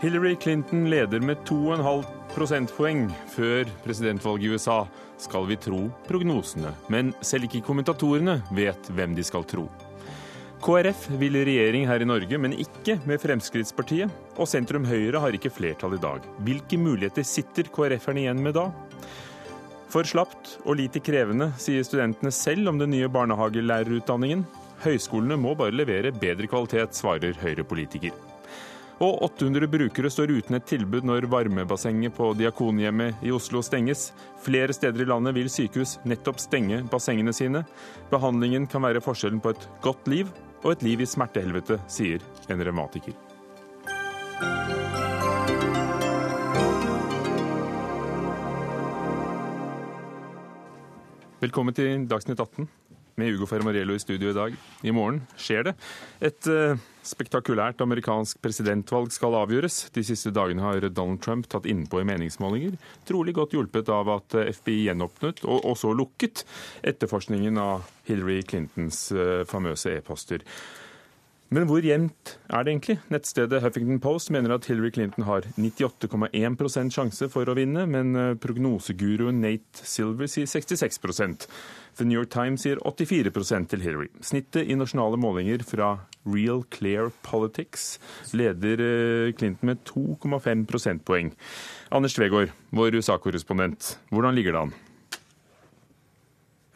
Hillary Clinton leder med 2,5 prosentpoeng før presidentvalget i USA, skal vi tro prognosene. Men selv ikke kommentatorene vet hvem de skal tro. KrF vil i regjering her i Norge, men ikke med Fremskrittspartiet. Og sentrum Høyre har ikke flertall i dag. Hvilke muligheter sitter KrF-erne igjen med da? For slapt og lite krevende, sier studentene selv om den nye barnehagelærerutdanningen. Høyskolene må bare levere bedre kvalitet, svarer Høyre-politiker. Og 800 brukere står uten et tilbud når varmebassenget på Diakonhjemmet i Oslo stenges. Flere steder i landet vil sykehus nettopp stenge bassengene sine. Behandlingen kan være forskjellen på et godt liv og et liv i smertehelvete, sier en revmatiker. Velkommen til Dagsnytt 18 med Ugo Fermariello i studio i dag. I morgen skjer det. Et uh, spektakulært amerikansk presidentvalg skal avgjøres. De siste dagene har Donald Trump tatt innpå i meningsmålinger, trolig godt hjulpet av at eh, FBI gjenåpnet, og, også lukket, etterforskningen av Hillary Clintons uh, famøse e-poster. Men hvor jevnt er det egentlig? Nettstedet Huffington Post mener at Hillary Clinton har 98,1% sjanse for å vinne, men prognoseguruen Nate Silver sier 66% The New York Times sier 84% til Hillary. Snittet i nasjonale målinger fra Real Clear Politics leder eh, Clinton med 2,5 prosentpoeng. Anders Tvegård, vår USA-korrespondent, hvordan ligger det an?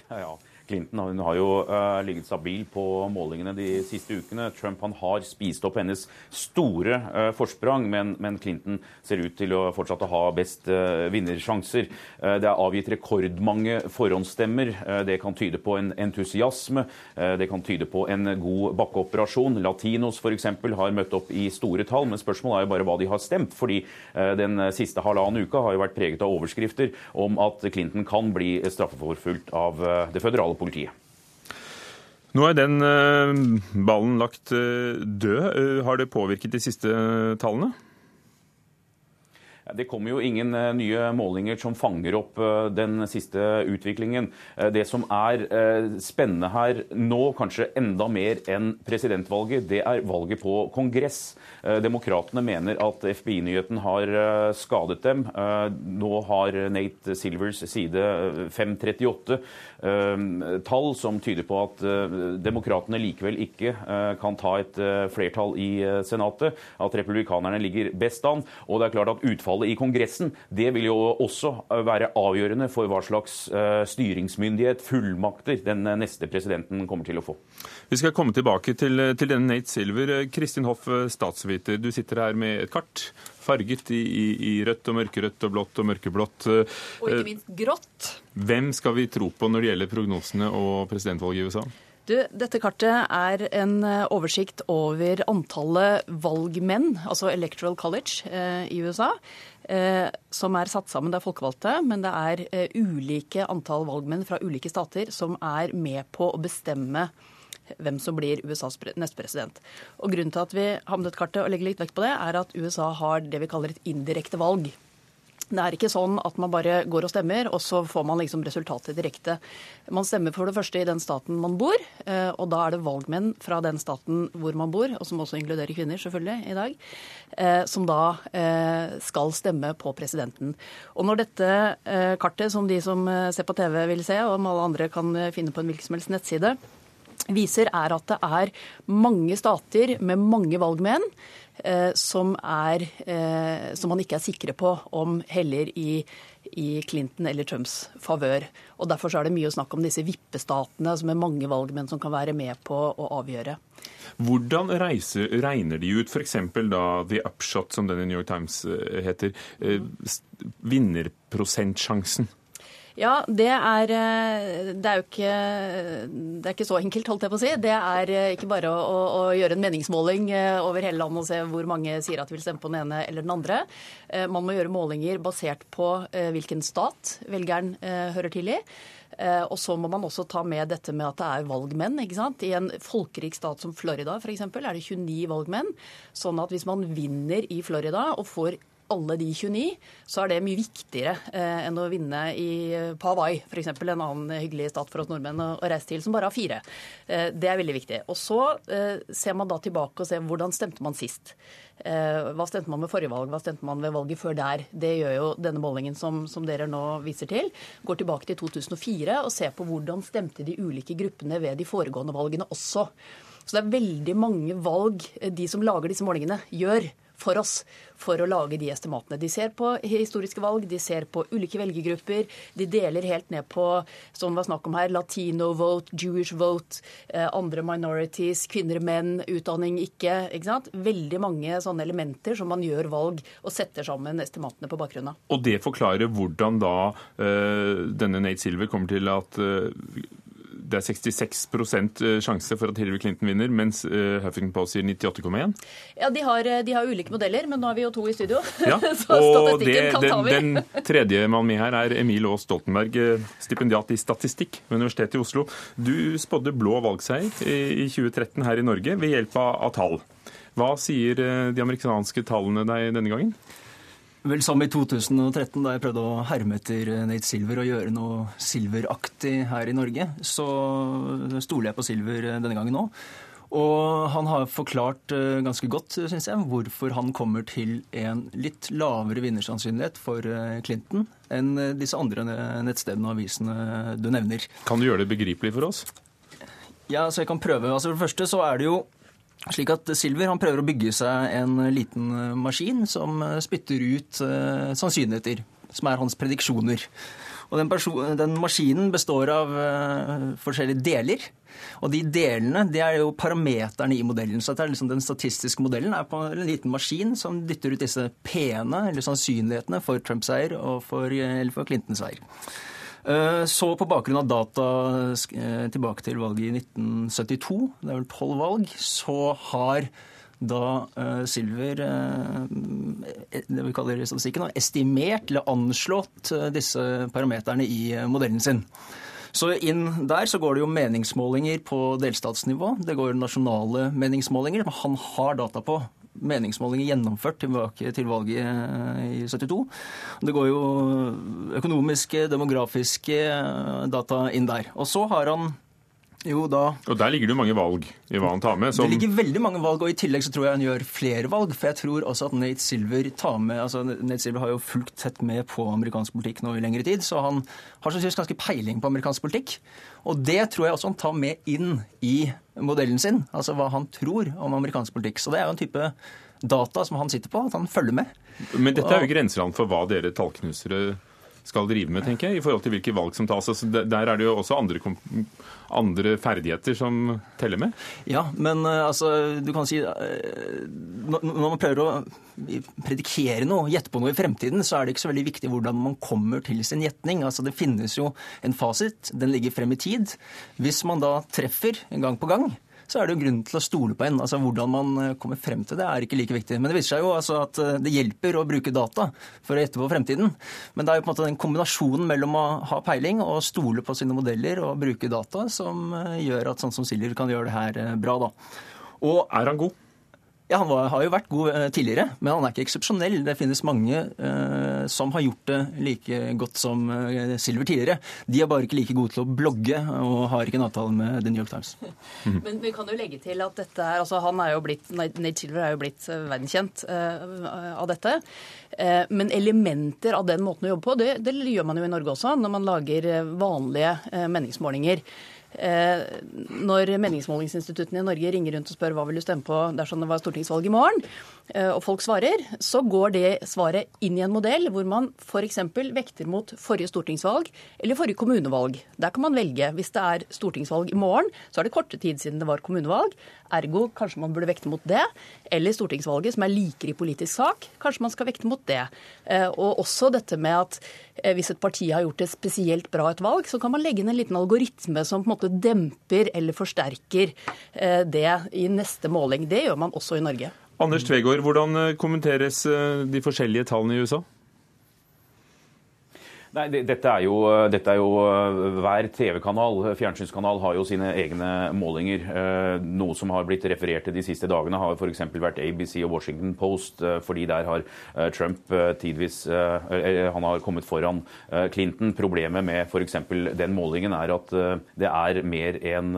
Ja, ja. Clinton hun har jo uh, ligget stabil på målingene de siste ukene. Trump han har spist opp hennes store uh, forsprang, men, men, Clinton ser ut til å fortsatt ha best uh, vinnersjanser. det er avgitt rekordmange forhåndsstemmer. det kan tyde på en entusiasme. det kan tyde på en god bakkeoperasjon. Latinos f.eks. har møtt opp i store tall, men spørsmålet er jo bare hva de har stemt. fordi den siste halvannen uka har jo vært preget av overskrifter om at Clinton kan bli straffeforfulgt av det føderale politiet. Nå er den eh, ballen lagt eh, død. Eh, har det påvirket de siste tallene? Det kommer jo ingen nye målinger som fanger opp den siste utviklingen. Det som er spennende her nå, kanskje enda mer enn presidentvalget, det er valget på kongress. Demokratene mener at FBI-nyheten har skadet dem. Nå har Nate Silvers side 538 Eh, tall som tyder på at eh, demokratene likevel ikke eh, kan ta et flertall i Senatet. At republikanerne ligger best an. Og det er klart at utfallet i Kongressen det vil jo også være avgjørende for hva slags styringsmyndighet, fullmakter, den neste presidenten kommer til å få. Vi skal komme tilbake til, til denne Nate Silver. Kristin Hoff, statsviter, du sitter her med et kart farget i, i, i rødt og mørkerødt og blått og mørkeblått. Og ikke minst grått. Hvem skal vi tro på når det gjelder prognosene og presidentvalget i USA? Du, dette kartet er en eh, oversikt over antallet valgmenn, altså Electoral College eh, i USA, eh, som er satt sammen. Det er folkevalgte, men det er ulike antall valgmenn fra ulike stater som er med på å bestemme hvem som blir USAs neste president. Og Grunnen til at vi har med dette kartet og legger litt vekt på det, er at USA har det vi kaller et indirekte valg. Det er ikke sånn at man bare går og stemmer, og så får man liksom resultatet direkte. Man stemmer for det første i den staten man bor, eh, og da er det valgmenn fra den staten hvor man bor, og som også inkluderer kvinner selvfølgelig i dag, eh, som da eh, skal stemme på presidenten. Og når dette kartet, som de som ser på TV vil se, og om alle andre kan finne på en hvilken som helst nettside, viser, er at det er mange stater med mange valgmenn som, er, eh, som man ikke er sikre på om heller i, i Clinton eller Trumps favør. Og Derfor er det mye å snakke om disse vippestatene som er mange valgmenn som kan være med på å avgjøre. Hvordan reiser, regner de ut f.eks. da The Upshot, som den i New York Times eh, heter, vinnerprosentsjansen? Ja, det er, eh, det er jo ikke, det er ikke så enkelt, holdt jeg på å si. Det er eh, ikke bare å, å, gjøre en meningsmåling eh, over hele landet og se hvor mange sier at de vil stemme på den ene eller den andre. Man må gjøre målinger basert på hvilken stat velgeren hører til i. Og så må man også ta med dette med at det er valgmenn. ikke sant? I en folkerik stat som Florida f.eks. er det 29 valgmenn. Sånn at hvis man vinner i Florida og får alle de 29, så er det mye viktigere eh, enn å vinne i, på Hawaii, f.eks. en annen hyggelig stat for oss nordmenn å, reise til, som bare har fire. Eh, det er veldig viktig. Og så eh, ser man da tilbake og ser hvordan stemte man sist. Eh, hva stemte man ved forrige valg, hva stemte man ved valget før der? Det gjør jo denne målingen som, som, dere nå viser til. Går tilbake til 2004 og ser på hvordan stemte de ulike gruppene ved de foregående valgene også. Så det er veldig mange valg eh, de som lager disse målingene, gjør for oss for å lage de estimatene. De ser på historiske valg, de ser på ulike velgergrupper. De deler helt ned på, som det var snakk om her, latino vote, Jewish vote, eh, andre minorities, kvinner, menn, utdanning, ikke. ikke sant? Veldig mange sånne elementer som man gjør valg og setter sammen estimatene på bakgrunn av. Og det forklarer hvordan da uh, denne Nate Silver kommer til at uh, det er 66 eh, sjanse for at Hillary Clinton vinner, mens eh, Huffington Post sier 98,1? Ja, de har, eh, de har, ulike modeller, men nå er vi jo to i studio. Ja, så og det, den, den tredje mann med her er Emil Aas Stoltenberg, stipendiat i statistikk ved Universitetet i Oslo. Du spådde blå valgseier i 2013 her i Norge ved hjelp av tall. Hva sier de amerikanske tallene deg denne gangen? Vel, som i 2013, da jeg prøvde å herme etter Nate Silver og gjøre noe Silver-aktig her i Norge, så stoler jeg på Silver denne gangen òg. Og han har forklart eh, ganske godt, syns jeg, hvorfor han kommer til en litt lavere vinnersannsynlighet for eh, Clinton enn disse andre nettstedene og avisene du nevner. Kan du gjøre det begripelig for oss? Ja, så jeg kan prøve. Altså, for det første så er det jo slik at Silver han prøver å bygge seg en liten eh, maskin som eh, spytter ut eh, sannsynligheter, som er hans prediksjoner. Og den, den maskinen består av eh, forskjellige deler. Og de delene det er jo parameterne i modellen. Så liksom Den statistiske modellen er på en liten maskin som dytter ut disse pene, eller sannsynlighetene, for Trumps seier og for, eller for Clintons seier. Eh, så på bakgrunn av data eh, tilbake til valget i 1972, det er vel tolv valg, så har da uh, Silver det vi kaller statistikken, estimert eller anslått disse parameterne i modellen sin. Så inn der så går det jo meningsmålinger på delstatsnivå. Det går nasjonale meningsmålinger som han har data på meningsmålinger gjennomført tilbake til valget i 72. Det går jo økonomiske, demografiske data inn der. Og så har han jo, da Og der ligger det jo mange valg i hva han tar med. Som... Det ligger veldig mange valg, og i tillegg så tror jeg han gjør flere valg. For jeg tror også at Nate Silver tar med altså Nate Silver har jo fulgt tett med på amerikansk politikk nå i lengre tid, så han har sannsynligvis ganske peiling på amerikansk politikk. Og det tror jeg også han tar med inn i modellen sin, altså hva han tror om amerikansk politikk. Så det er jo en type data som han sitter på, at han følger med. Men dette er jo grenseland for hva dere tallknusere skal drive med, tenker jeg, i forhold til hvilke valg som tas. Altså, der er det jo også andre, andre, ferdigheter som teller med? Ja, men eh, altså, du kan si eh, Når man prøver å predikere noe, gjette på noe i fremtiden, så er det ikke så veldig viktig hvordan man kommer til sin gjetning. Altså, det finnes jo en fasit, den ligger frem i tid. Hvis man da treffer en gang på gang, så er det jo grunn til å stole på en. Altså Hvordan man eh, kommer frem til det, er ikke like viktig. Men det viser seg jo altså at eh, det hjelper å bruke data for å gjette på fremtiden. Men det er jo på en måte den kombinasjonen mellom å ha peiling og stole på sine modeller og bruke data som eh, gjør at sånn som Siljer kan gjøre det her bra, da. Og er han god? Ja, Han var, har jo vært god eh, tidligere, men han er ikke eksepsjonell. Det finnes mange eh, som har gjort det like godt som eh, Silver tidligere. De er bare ikke like gode til å blogge og har ikke en avtale med The New York Times. Men vi kan jo legge til at dette er, altså han er jo blitt, Nate Silver er jo blitt eh, verdenskjent eh, av dette. Eh, men elementer av den måten å jobbe på, det, det gjør man jo i Norge også, når man lager vanlige meningsmålinger. Eh, når meningsmålingsinstituttene i Norge ringer rundt og spør hva vil du stemme på dersom det var stortingsvalg i morgen, og folk svarer, så går det svaret inn i en modell hvor man f.eks. vekter mot forrige stortingsvalg eller forrige kommunevalg. Der kan man velge. Hvis det er stortingsvalg i morgen, så er det korte tid siden det var kommunevalg. Ergo kanskje man burde vekte mot det. Eller stortingsvalget, som er likere i politisk sak. Kanskje man skal vekte mot det. Eh, og også dette med at hvis et parti har gjort det spesielt bra et valg, så kan man legge inn en liten algoritme som på en måte demper eller forsterker eh, det i neste måling. Det gjør man også i Norge. Anders Tvegård, hvordan eh, kommenteres eh, de forskjellige tallene i USA? Nei, det, dette, er jo, dette er jo Hver TV-kanal, fjernsynskanal, har jo sine egne målinger. Eh, noe som har blitt referert til de siste dagene, har f.eks. vært ABC og Washington Post, eh, fordi der har eh, Trump tidvis Han har kommet foran Clinton. Problemet med f.eks. den målingen er at det er mer en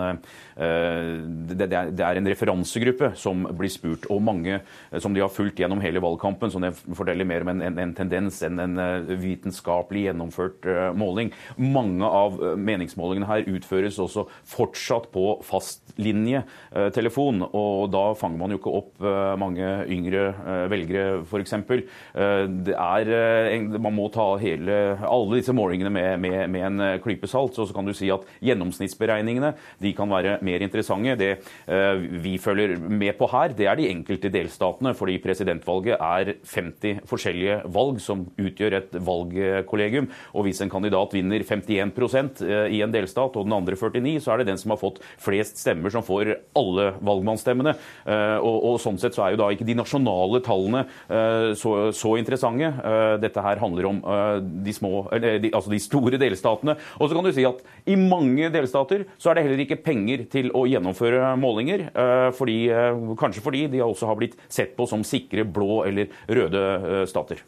det er en referansegruppe som blir spurt, og mange som de har fulgt gjennom hele valgkampen, som det forteller mer om en, en, en tendens enn en vitenskapelig gjennomføring gjennomført eh, måling. Mange av eh, meningsmålingene her utføres også fortsatt på fastlinjetelefon, og da fanger man jo ikke opp eh, mange yngre velgere, f.eks. Det er Man må ta hele, alle disse målingene med, med, med en klype salt. Så kan du si at gjennomsnittsberegningene de kan være mer interessante. Det vi følger med på her, det er de enkelte delstatene, fordi presidentvalget er 50 forskjellige valg som utgjør et valgkollegium. Og hvis en kandidat vinner 51 eh, i en delstat og den andre 49 så er det den som har fått flest stemmer, som får alle valgmannsstemmene. Eh, og, og sånn sett så er jo da ikke de nasjonale tallene eh, så, så interessante. Dette her handler om de, små, de, altså de store delstatene. Og så kan du si at i mange delstater så er det heller ikke penger til å gjennomføre målinger. Fordi, kanskje fordi de også har blitt sett på som sikre blå eller røde stater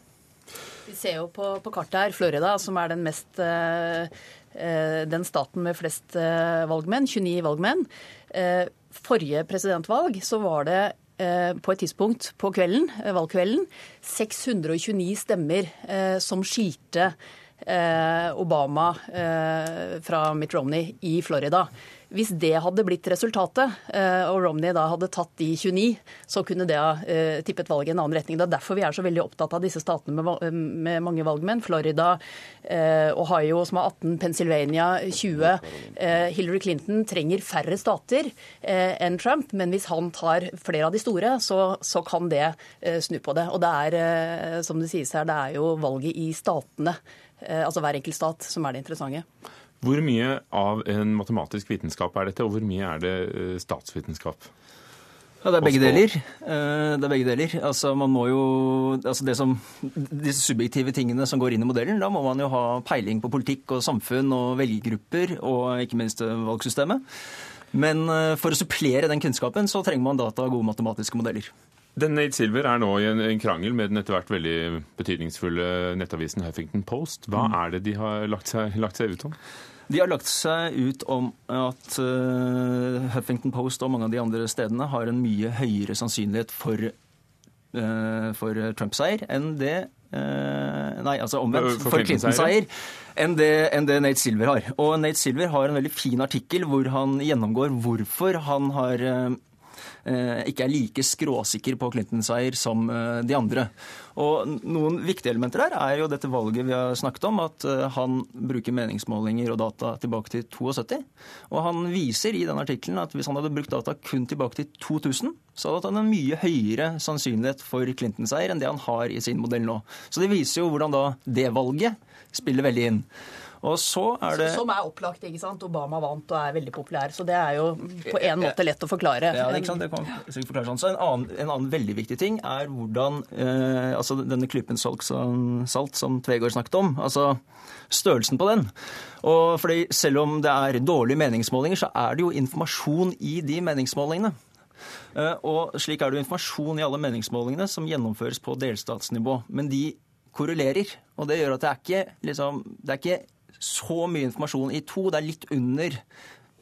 ser jo på, på, kartet her Florida, som er den, mest, eh, eh, den staten med flest eh, valgmenn. 29 valgmenn. Forrige presidentvalg så var det på et tidspunkt på kvelden, valgkvelden 629 stemmer som skilte Obama fra Mitt Romney i Florida. Hvis det hadde blitt resultatet, eh, og Romney da hadde tatt de 29, så kunne det ha eh, tippet valget i en annen retning. Det er derfor vi er så veldig opptatt av disse statene med, mange valgmenn. Florida, eh, Ohio som har 18, Pennsylvania 20. Hillary Clinton trenger færre stater enn Trump, men hvis han tar flere av de store, så, så kan det snu på det. Og det er, som det sies her, det er jo valget i statene, altså hver enkelt stat, som er det interessante. Hvor mye av en matematisk vitenskap er dette, og hvor mye er det eh, statsvitenskap? Ja, Det er begge deler. Eh, det er begge deler. Altså, man må jo, altså det som, Disse subjektive tingene som går inn i modellen, da må man jo ha peiling på politikk og samfunn og velgergrupper og ikke minst eh, valgsystemet. Men for å supplere den kunnskapen så trenger man data og gode matematiske modeller. Den Nate Silver er nå i en, en, krangel med den etter hvert veldig betydningsfulle nettavisen Huffington Post. Hva mm. er det de har lagt seg, lagt seg ut om? De har lagt seg ut om at uh, Huffington Post og mange av de andre stedene har en mye høyere sannsynlighet for, uh, for Trump-seier enn det uh, Nei, altså omvendt. For, Clinton-seier. Enn det, enn det, Nate Silver har. Og Nate Silver har en veldig fin artikkel hvor han gjennomgår hvorfor han har ikke er like skråsikker på Clinton-seier som eh, de andre. Og Noen viktige elementer der er jo dette valget vi har snakket om, at eh, han bruker meningsmålinger og data tilbake til 72. Og han viser i den artikkelen at hvis han hadde brukt data kun tilbake til 2000, så hadde han en mye høyere sannsynlighet for Clinton-seier enn det han har i sin modell nå. Så det viser jo hvordan da det valget spiller veldig inn. Og så er det... Som er opplagt. ikke sant? Obama vant og er veldig populær. Så det er jo på en måte lett å forklare. Ja, det, ikke sant? det kan sikkert forklare sånn. Så en annen, en annen, veldig viktig ting er hvordan eh, altså denne klypen salt som, Tvegård snakket om. altså Størrelsen på den. Og fordi Selv om det er dårlige meningsmålinger, så er det jo informasjon i de meningsmålingene. Eh, og slik er det jo informasjon i alle meningsmålingene som gjennomføres på delstatsnivå. Men de korrelerer. Og det gjør at det er ikke, liksom, det er ikke så mye informasjon i to. Det er litt under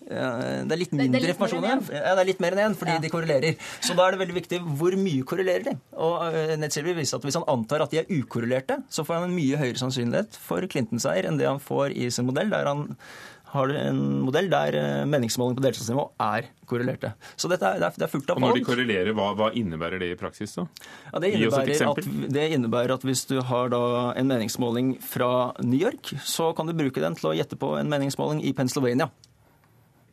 det er litt mindre det er litt informasjon igjen. Ja, det er litt mer enn én, fordi ja. de korrelerer. Så da er det veldig viktig hvor mye korrelerer de. Og Netzschelby Netsilver viser at hvis han antar at de er ukorrelerte, så får han en mye høyere sannsynlighet for Clinton-seier enn det han får i sin modell, der han har en modell der eh, meningsmåling på delstatsnivå er korrelerte. Så dette er, det er fullt av Og Når de korrelerer, hva, hva, innebærer det i praksis? da? Ja, det, innebærer at, det innebærer at hvis du har da en meningsmåling fra New York, så kan du bruke den til å gjette på en meningsmåling i Pennsylvania.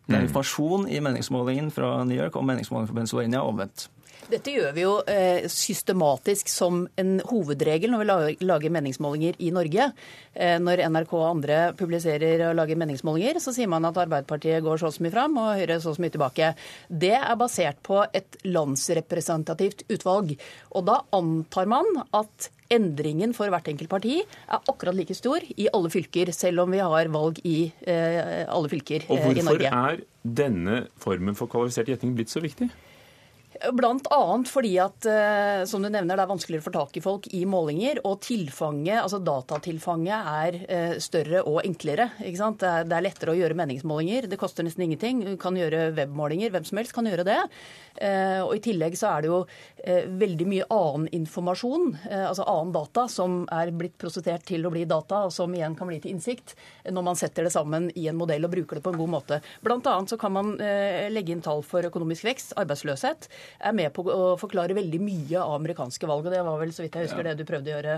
Det er mm. informasjon i meningsmålingen fra New York og meningsmålingen fra Pennsylvania omvendt. Dette gjør vi jo eh, systematisk som en hovedregel når vi lager meningsmålinger i Norge. Eh, når NRK og andre publiserer og lager meningsmålinger, så sier man at Arbeiderpartiet går så og så mye fram og Høyre så og så mye tilbake. Det er basert på et landsrepresentativt utvalg. Og da antar man at endringen for hvert enkelt parti er akkurat like stor i alle fylker, selv om vi har valg i eh, alle fylker i eh, i hvorfor er denne formen for kvalifisert gjetning blitt så viktig? Blant annet fordi at eh, som du nevner, det er vanskeligere å få tak i folk i målinger. Og tilfanget, altså datatilfanget er eh, større og enklere. Ikke sant? Det, er, er lettere å gjøre meningsmålinger. Det koster nesten ingenting. Du kan gjøre webmålinger. Hvem som helst kan gjøre det. Eh, og I tillegg så er det jo veldig mye annen informasjon, altså annen data, som er blitt prosessert til å bli data, og som igjen kan bli til innsikt når man setter det sammen i en modell og bruker det på en god måte. Blant annet så kan man legge inn tall for økonomisk vekst, arbeidsløshet er med på å forklare veldig mye av amerikanske valg. og Det var vel så vidt jeg husker det du prøvde å gjøre,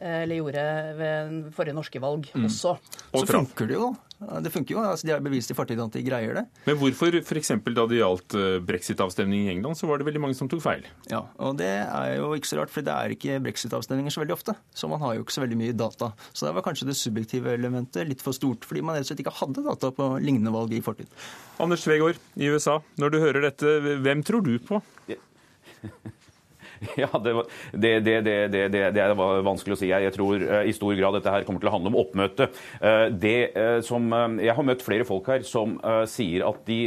eh, eller gjorde ved forrige norske valg også. Og Så funker det jo. Ja, Det funker jo. Altså, de har bevist i fortiden at de greier det. Men hvorfor f.eks. da det gjaldt eh, brexit-avstemning i England, så var det veldig mange som tok feil? Ja, og Det er jo ikke så rart, for det er ikke brexit-avstemninger så veldig ofte. Så man har jo ikke så veldig mye data. Så der var kanskje det subjektive elementet litt for stort, fordi man rett og slett ikke hadde data på lignende valg i fortid. Anders Tvegård i USA, når du hører dette, hvem tror du på? Ja, det, det, det, det, er vanskelig å si. Jeg tror eh, i stor grad dette her kommer til å handle om oppmøte. Eh, Det eh, som, jeg har møtt flere folk her som sier at de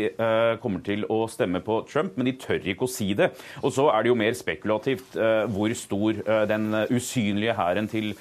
kommer til å stemme på Trump, men de tør ikke å si det. Og så er det jo mer spekulativt hvor stor den usynlige hæren til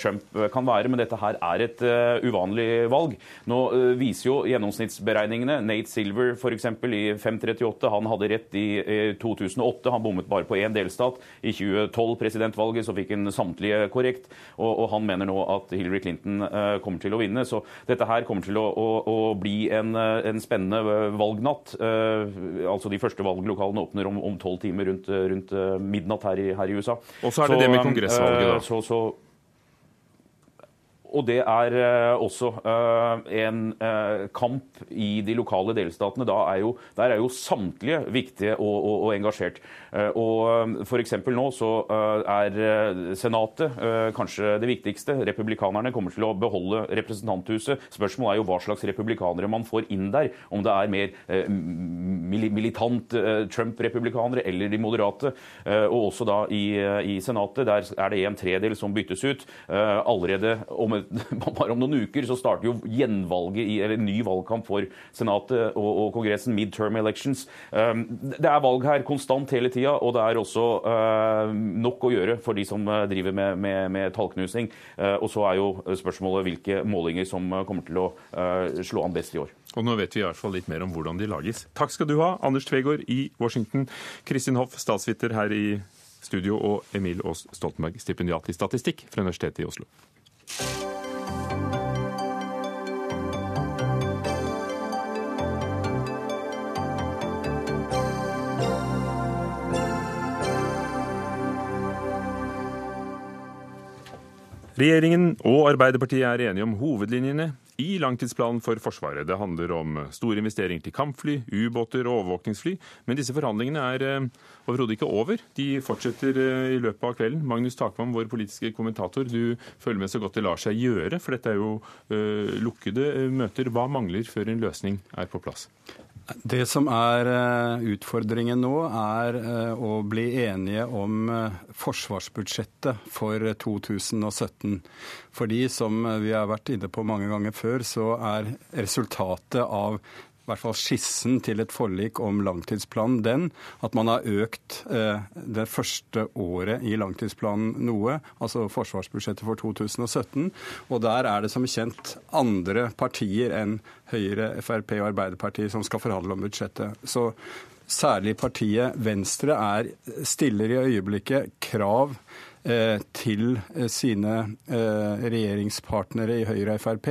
Trump kan være. Men dette her er et uvanlig valg. Nå viser jo gjennomsnittsberegningene Nate Silver f.eks. i 538, han hadde rett i eh, 2008. Han bommet bare på én delstat. I 2012-presidentvalget så fikk han samtlige korrekt, og, og han mener nå at Hillary Clinton uh, kommer til å vinne. Så dette her kommer til å, å, å bli en, eh, en spennende eh, valgnatt. Uh, altså De første valglokalene åpner om tolv timer rundt, rundt midnatt her i, her i USA. Og så er det det med kongressvalget, da. Så, så, og det er eh, også eh, en eh, kamp i de lokale delstatene. Er jo, der er jo samtlige viktige og, og, og engasjert. Og F.eks. nå så er Senatet kanskje det viktigste. Republikanerne kommer til å beholde representanthuset. Spørsmålet er jo hva slags republikanere man får inn der. Om det er mer militant Trump-republikanere eller de moderate. Og også da i, i Senatet, der er det en tredel som byttes ut. Allerede om, bare om noen uker så starter jo gjenvalget i, eller ny valgkamp for Senatet og, og Kongressen, midterm elections. Eh, Det er valg her konstant hele tida, og det er også eh, nok å gjøre for de som eh, driver med, med, med tallknusing. Eh, Og så er jo spørsmålet hvilke målinger som kommer til å slå an best i år. Og nå vet vi i hvert fall litt mer om hvordan de lages. Takk skal du ha, Anders Tvegård i Washington, Kristin Hoff, statsviter her i studio, og Emil Aas Stoltenberg, stipendiat i statistikk fra Universitetet i Oslo. Regjeringen og Arbeiderpartiet er enige om hovedlinjene i langtidsplanen for Forsvaret. Det handler om store investeringer til kampfly, ubåter og overvåkningsfly. Men disse forhandlingene er eh, overhodet ikke over. De fortsetter eh, i løpet av kvelden. Magnus Takvam, vår politiske kommentator, du følger med så godt det lar seg gjøre, for dette er jo eh, lukkede møter. Hva mangler før en løsning er på plass? Det som er eh, utfordringen nå, er eh, å bli enige om eh, forsvarsbudsjettet for 2017. Fordi, som vi har vært inne på mange ganger før, så er resultatet av i hvert fall skissen til et forlik om langtidsplanen den at man har økt eh, det første året i langtidsplanen noe, altså forsvarsbudsjettet for 2017. Og der er det som kjent andre partier enn Høyre, Frp og Arbeiderpartiet som skal forhandle om budsjettet. Så særlig partiet Venstre er stiller i øyeblikket krav eh, til sine eh, regjeringspartnere i Høyre og Frp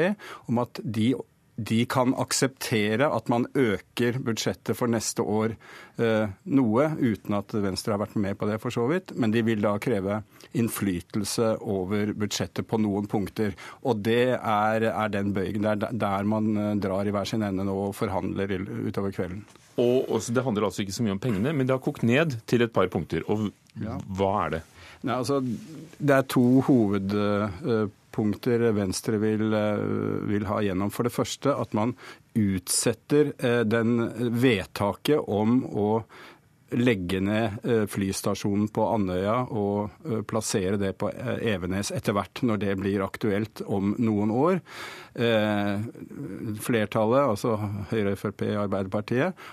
om at de de kan akseptere at man øker budsjettet for neste år eh, noe, uten at Venstre har vært med på det, for så vidt. Men de vil da kreve innflytelse over budsjettet på noen punkter. Og det er, er den bøygen. Det er der man eh, drar i hver sin ende nå og forhandler utover kvelden. Og også, Det handler altså ikke så mye om pengene, men det har kokt ned til et par punkter. Og hva er det? Nei, altså, det er to hovedpunkter Venstre vil, eh, vil ha gjennom. For det første at man utsetter eh, den vedtaket om å legge ned eh, flystasjonen på Andøya og plassere det på Evenes etter hvert, når det blir aktuelt om noen år. Flertallet, altså Høyre, Frp, Arbeiderpartiet,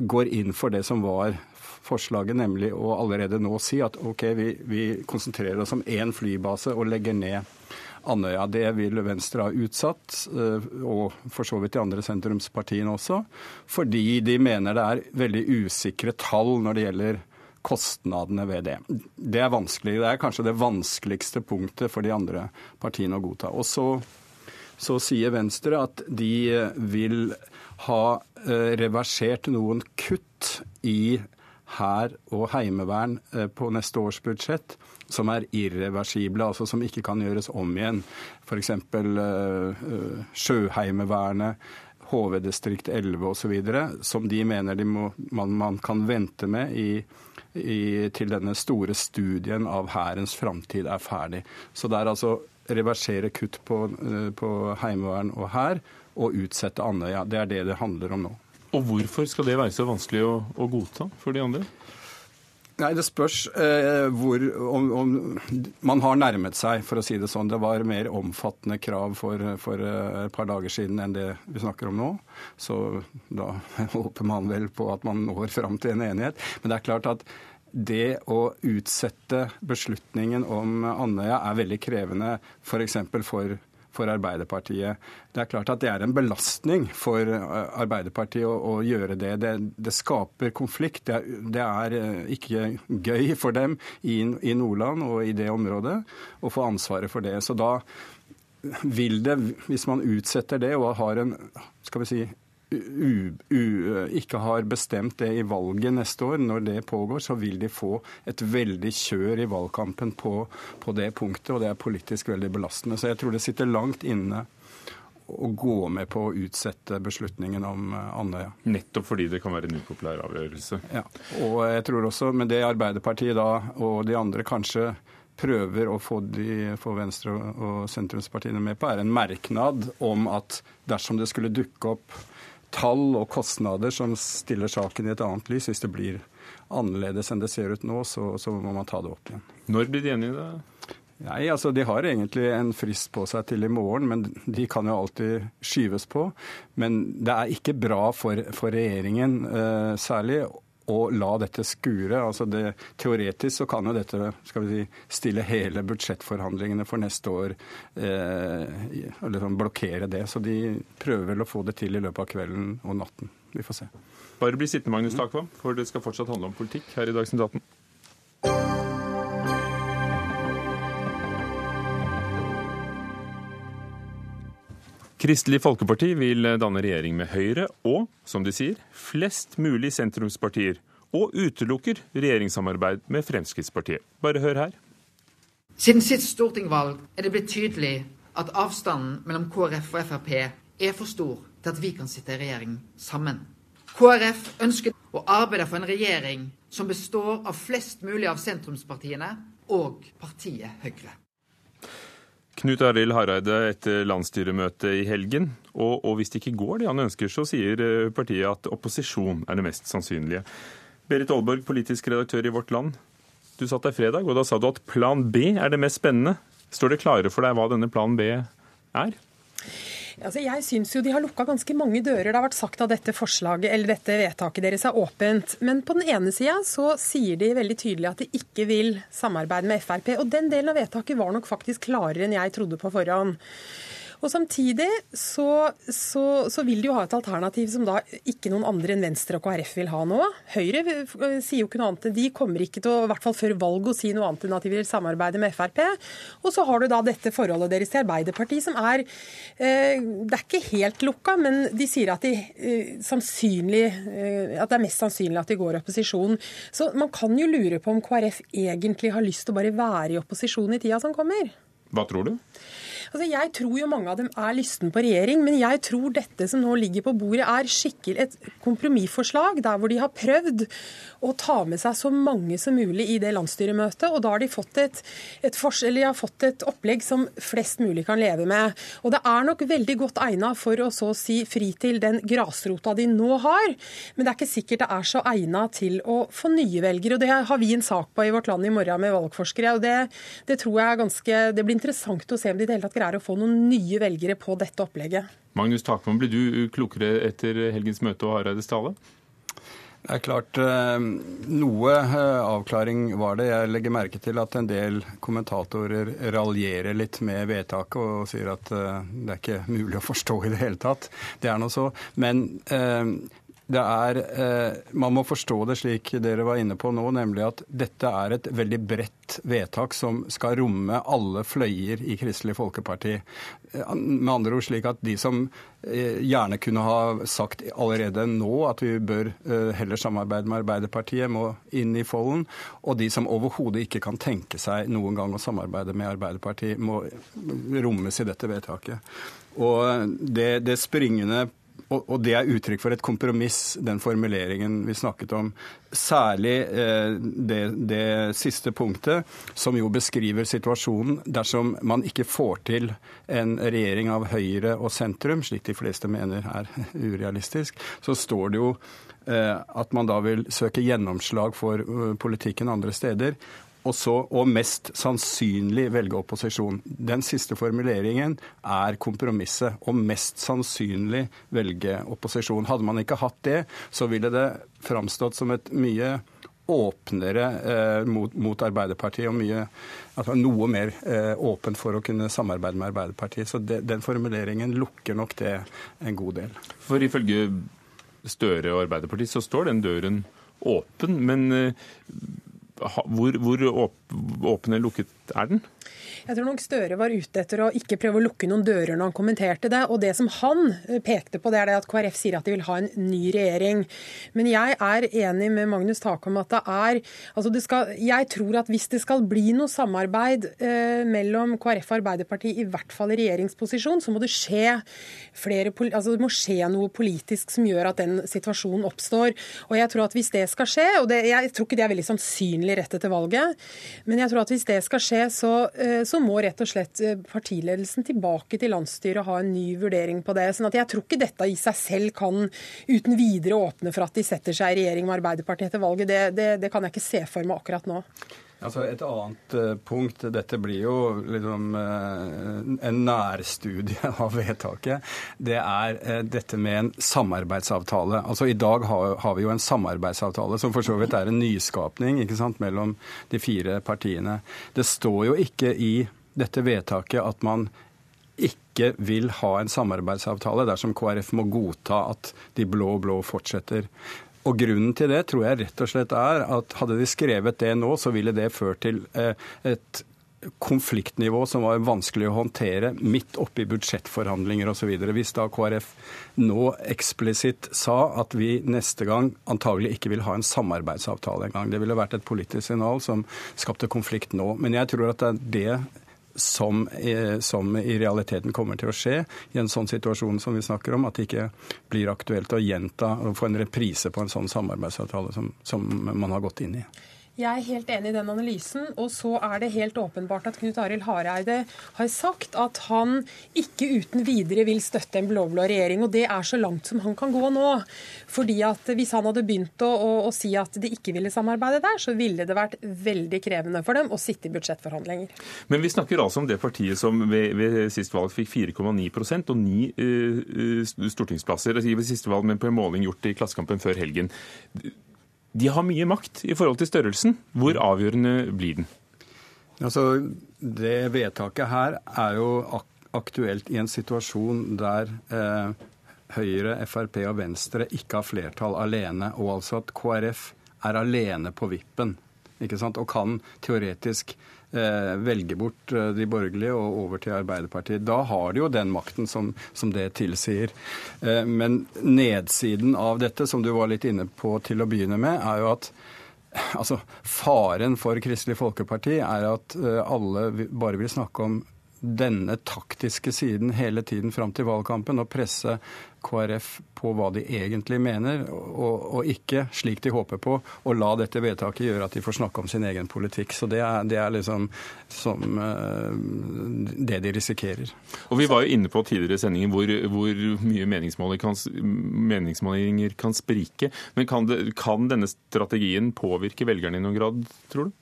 går inn for det som var forslaget, nemlig å allerede nå si at OK, vi, vi konsentrerer oss om én flybase og legger ned Andøya. Det vil Venstre ha utsatt, eh, og for så vidt de andre sentrumspartiene også, fordi de mener det er veldig usikre tall når det gjelder kostnadene ved det. Det er vanskelig. Det er kanskje det vanskeligste punktet for de andre partiene å godta. Og så, så sier Venstre at de vil ha eh, reversert noen kutt i hær og heimevern eh, på neste års budsjett som er irreversible, altså som ikke kan gjøres om igjen. F.eks. Uh, uh, Sjøheimevernet, HV-distrikt 11 osv., som de mener de må, man, man, kan vente med i, i, til denne store studien av Hærens framtid er ferdig. Så det er altså reversere kutt på, på heimevern og hær og utsette Andøya. Det er det det handler om nå. Og hvorfor skal det være så vanskelig å, å godta for de andre? Nei, Det spørs eh, hvor om, om, Man har nærmet seg, for å si det sånn. Det var mer omfattende krav for, for eh, et par dager siden enn det vi snakker om nå. Så da håper man vel på at man når fram til en enighet. Men det er klart at det å utsette beslutningen om Andøya er veldig krevende f.eks. for, for for Arbeiderpartiet. Det er klart at det er en belastning for eh, Arbeiderpartiet å, å gjøre det. det. det. skaper konflikt. Det er, det er, eh, ikke gøy for dem i, i Nordland og i det området å få ansvaret for det. Så da vil det, hvis man utsetter det og har en skal vi si, u, u, ikke har bestemt det i valget neste år, når det pågår, så vil de få et veldig kjør i valgkampen på, på det punktet, og det er politisk veldig belastende. Så jeg tror det sitter langt inne å gå med på å utsette beslutningen om eh, Andøya. Nettopp fordi det kan være en upopulær avgjørelse. Ja, og jeg tror også med det Arbeiderpartiet da, og de andre kanskje prøver å få, de, få Venstre og sentrumspartiene med på, er en merknad om at dersom det skulle dukke opp tall og kostnader som stiller saken i et annet lys. Hvis det blir annerledes enn det ser ut nå, så, så må man ta det opp igjen. Når blir de enige det? Nei, altså De har egentlig en frist på seg til i morgen, men de kan jo alltid skyves på. Men det er ikke bra for, for regjeringen uh, særlig å la dette skure. Altså det, teoretisk så kan jo dette skal vi si, stille hele budsjettforhandlingene for neste år eh, liksom blokkere det. Så de prøver vel å få det til i løpet av kvelden og natten. Vi får se. Bare bli sittende, Magnus Takvam, for det skal fortsatt handle om politikk her i Dagsnytt 18. Kristelig Folkeparti vil danne regjering med Høyre og, som de sier, flest mulig sentrumspartier. Og utelukker regjeringssamarbeid med Fremskrittspartiet. Bare hør her. Siden sitt stortingvalg er det blitt tydelig at avstanden mellom KrF og Frp er for stor til at vi kan sitte i regjering sammen. KrF ønsker å arbeide for en regjering som består av flest mulig av sentrumspartiene og partiet Høyre. Knut Arild Hareide etter landsstyremøtet i helgen. Og, og, hvis det ikke går det han ønsker, så sier eh, partiet at opposisjon er det mest sannsynlige. Berit Aalborg, politisk redaktør i Vårt Land. Du satt der fredag, og da sa du at plan B er det mest spennende. Står det klare for deg hva denne plan B er? Altså, jeg syns jo de har lukka ganske mange dører. Det har vært sagt at dette forslaget, eller dette vedtaket deres er åpent. Men på den ene sida så sier de veldig tydelig at de ikke vil samarbeide med Frp. Og den delen av vedtaket var nok faktisk klarere enn jeg trodde på forhånd. Og Samtidig så, så, så, vil de jo ha et alternativ som da ikke noen andre enn Venstre og KrF vil ha nå. Høyre eh, sier jo ikke noe annet. De kommer ikke til å, i hvert fall før valget, å si noe annet enn at de vil samarbeide med Frp. Og så har du da dette forholdet deres til Arbeiderpartiet, som er eh, Det er ikke helt lukka, men de sier at, de, eh, sannsynlig, at det er mest sannsynlig at de går i opposisjon. Så man kan jo lure på om KrF egentlig har lyst til å bare være i opposisjon i tida som kommer. Hva tror du? Altså, jeg tror jo mange av dem er lysten på regjering, men jeg tror dette som nå ligger på bordet, er skikkelig et kompromissforslag der hvor de har prøvd å ta med seg så mange som mulig i det landsstyremøtet. Og da har de fått et, et, de har fått et opplegg som flest mulig kan leve med. Og det er nok veldig godt egna for å så si fri til den grasrota de nå har, men det er ikke sikkert det er så egna til å få nye velgere. og Det har vi en sak på i Vårt Land i morgen med valgforskere. og det, det tror jeg er ganske, det blir interessant å se om de i det hele tatt greier å få noen nye velgere på dette opplegget. Magnus Takman, blir du klokere etter helgens møte og Hareides tale? Det er klart, eh, Noe eh, avklaring var det. Jeg legger merke til at en del kommentatorer raljerer litt med vedtaket og sier at eh, det er ikke mulig å forstå i det hele tatt. Det er nå så. Men det er, eh, Man må forstå det slik dere var inne på nå, nemlig at dette er et veldig bredt vedtak som skal romme alle fløyer i Kristelig Folkeparti. Eh, med andre ord slik at de som eh, gjerne kunne ha sagt allerede nå at vi bør heller samarbeide med Arbeiderpartiet, må inn i folden. Og de som overhodet ikke kan tenke seg noen gang å samarbeide med Arbeiderpartiet, må rommes i dette vedtaket. Og det, det springende og, det er uttrykk for et kompromiss, den formuleringen vi snakket om. Særlig eh, det, det, siste punktet, som jo beskriver situasjonen dersom man ikke får til en regjering av Høyre og sentrum, slik de fleste mener er urealistisk, så står det jo eh, at man da vil søke gjennomslag for uh, politikken andre steder og, så, og mest sannsynlig velge opposisjon. Den siste formuleringen er kompromisset. Og mest sannsynlig velge opposisjon. Hadde man ikke hatt det, så ville det framstått som et mye åpnere eh, mot, mot, Arbeiderpartiet og mye, altså noe mer eh, åpent for å kunne samarbeide med Arbeiderpartiet. Så de, den formuleringen lukker nok det en god del. For ifølge Støre og Arbeiderpartiet så står den døren åpen. Men eh, hvor, hvor eller lukket er den? Jeg tror nok Støre var ute etter å ikke prøve å lukke noen dører når han kommenterte det. Og det som han eh, pekte på, det er det at KrF sier at de vil ha en ny regjering. Men jeg er enig med Magnus Take om at det er altså det skal, Jeg tror at hvis det skal bli noe samarbeid eh, mellom KrF og Arbeiderpartiet, i hvert fall i regjeringsposisjon, så må det skje flere, altså det må skje noe politisk som gjør at den situasjonen oppstår. Og jeg tror at hvis det skal skje, og det, jeg tror ikke det er veldig sannsynlig rett etter valget, men jeg tror at hvis det skal skje, så, eh, må rett og slett eh, partiledelsen tilbake til landsstyret og ha en ny vurdering på det. sånn at Jeg tror ikke dette i seg selv kan uten videre åpne for at de setter seg i regjering med Arbeiderpartiet etter valget. Det, det, det kan jeg ikke se for meg akkurat nå. Altså Et annet uh, punkt Dette blir jo liksom uh, en nærstudie av vedtaket. Det er uh, dette med en samarbeidsavtale. Altså I dag har, har, vi jo en samarbeidsavtale som for så vidt er en nyskapning ikke sant, mellom de fire partiene. Det står jo ikke i dette vedtaket at man ikke vil ha en samarbeidsavtale dersom KrF må godta at de blå-blå fortsetter. Og Grunnen til det tror jeg rett og slett er at hadde de skrevet det nå, så ville det ført til eh, et konfliktnivå som var vanskelig å håndtere midt oppi budsjettforhandlinger osv. Hvis da KrF nå eksplisitt sa at vi neste gang antagelig ikke vil ha en samarbeidsavtale engang. Det ville vært et politisk signal som skapte konflikt nå. Men jeg tror at det er det som, som, i realiteten kommer til å skje i en sånn situasjon som vi snakker om, at det ikke blir aktuelt å gjenta og få en reprise på en sånn samarbeidsavtale som, som man har gått inn i. Jeg er helt enig i den analysen. Og så er det helt åpenbart at Knut Arild Hareide har sagt at han ikke uten videre vil støtte en blå-blå regjering. Og det er så langt som han kan gå nå. Fordi at hvis han hadde begynt å, å, å si at de ikke ville samarbeide der, så ville det vært veldig krevende for dem å sitte i budsjettforhandlinger. Men vi snakker altså om det partiet som ved, ved sist valg fikk 4,9% og ni uh, stortingsplasser. Ved siste valg, men på en måling gjort i Klassekampen før helgen de har mye makt i forhold til størrelsen. Hvor avgjørende blir den? Altså, Det vedtaket her er jo aktuelt i en situasjon der eh, Høyre, Frp og Venstre ikke har flertall alene, og altså at KrF er alene på vippen ikke sant? og kan teoretisk velge bort eh, de borgerlige og over til Arbeiderpartiet. Da har de jo den makten som, som det tilsier. Eh, men nedsiden av dette, som du var litt inne på til å begynne med, er jo at Altså, Faren for Kristelig Folkeparti er at alle bare vil snakke om denne taktiske siden hele tiden fram til valgkampen og presse KrF på hva de egentlig mener, og, og, ikke, slik de håper på, å la dette vedtaket gjøre at de får snakke om sin egen politikk. Så det er, det er liksom som, uh, det de risikerer. Og Vi var jo inne på tidligere sendingen hvor, hvor mye meningsmålinger kan, meningsmålinger kan sprike. Men kan, det, kan denne strategien påvirke velgerne i noen grad, tror du?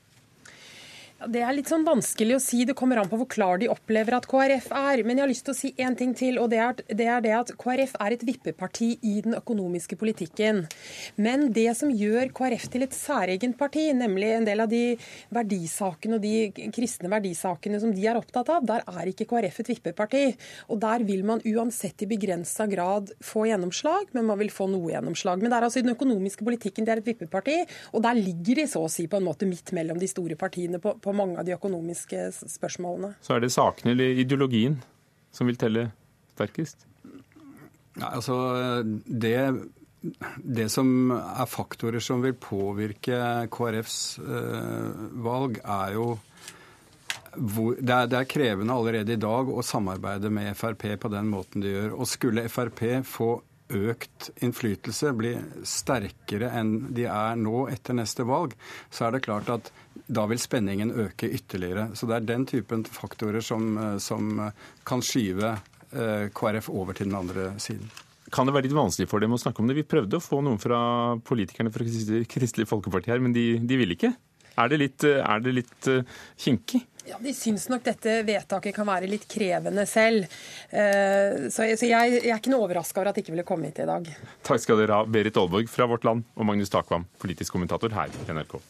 Det er litt sånn vanskelig å si. Det kommer an på hvor klar de opplever at KrF er. Men jeg har lyst til å si én ting til, og det er, det er, det at KrF er et vippeparti i den økonomiske politikken. Men det som gjør KrF til et særegent parti, nemlig en del av de verdisakene og de kristne verdisakene som de er opptatt av, der er ikke KrF et vippeparti. Og der vil man uansett i begrensa grad få gjennomslag, men man vil få noe gjennomslag. Men det er altså i den økonomiske politikken de er et vippeparti, og der ligger de så å si på en måte midt mellom de store partiene. på, på på mange av de økonomiske spørsmålene. Så er det sakene eller ideologien som vil telle sterkest? Ja, altså, det, det som er faktorer som vil påvirke KrFs eh, valg, er jo hvor, det, er, det, er, krevende allerede i dag å samarbeide med Frp på den måten de gjør. Og skulle Frp få økt innflytelse, bli sterkere enn de er nå etter neste valg, så er det klart at da vil spenningen øke ytterligere. Så det er den typen faktorer som, eh, som kan skyve eh, KrF over til den andre siden. Kan det være litt vanskelig for dem å snakke om det? Vi prøvde å få noen fra politikerne fra Kristelig Folkeparti her, men de, de ville ikke. Er det litt, er det litt kinkig? Ja, De syns nok dette vedtaket kan være litt krevende selv. Eh, så jeg, jeg er ikke noe overraska over at det ikke ville komme hit i dag. Takk skal dere ha, Berit Aalborg fra Vårt Land og Magnus Takvam, politisk kommentator her i NRK.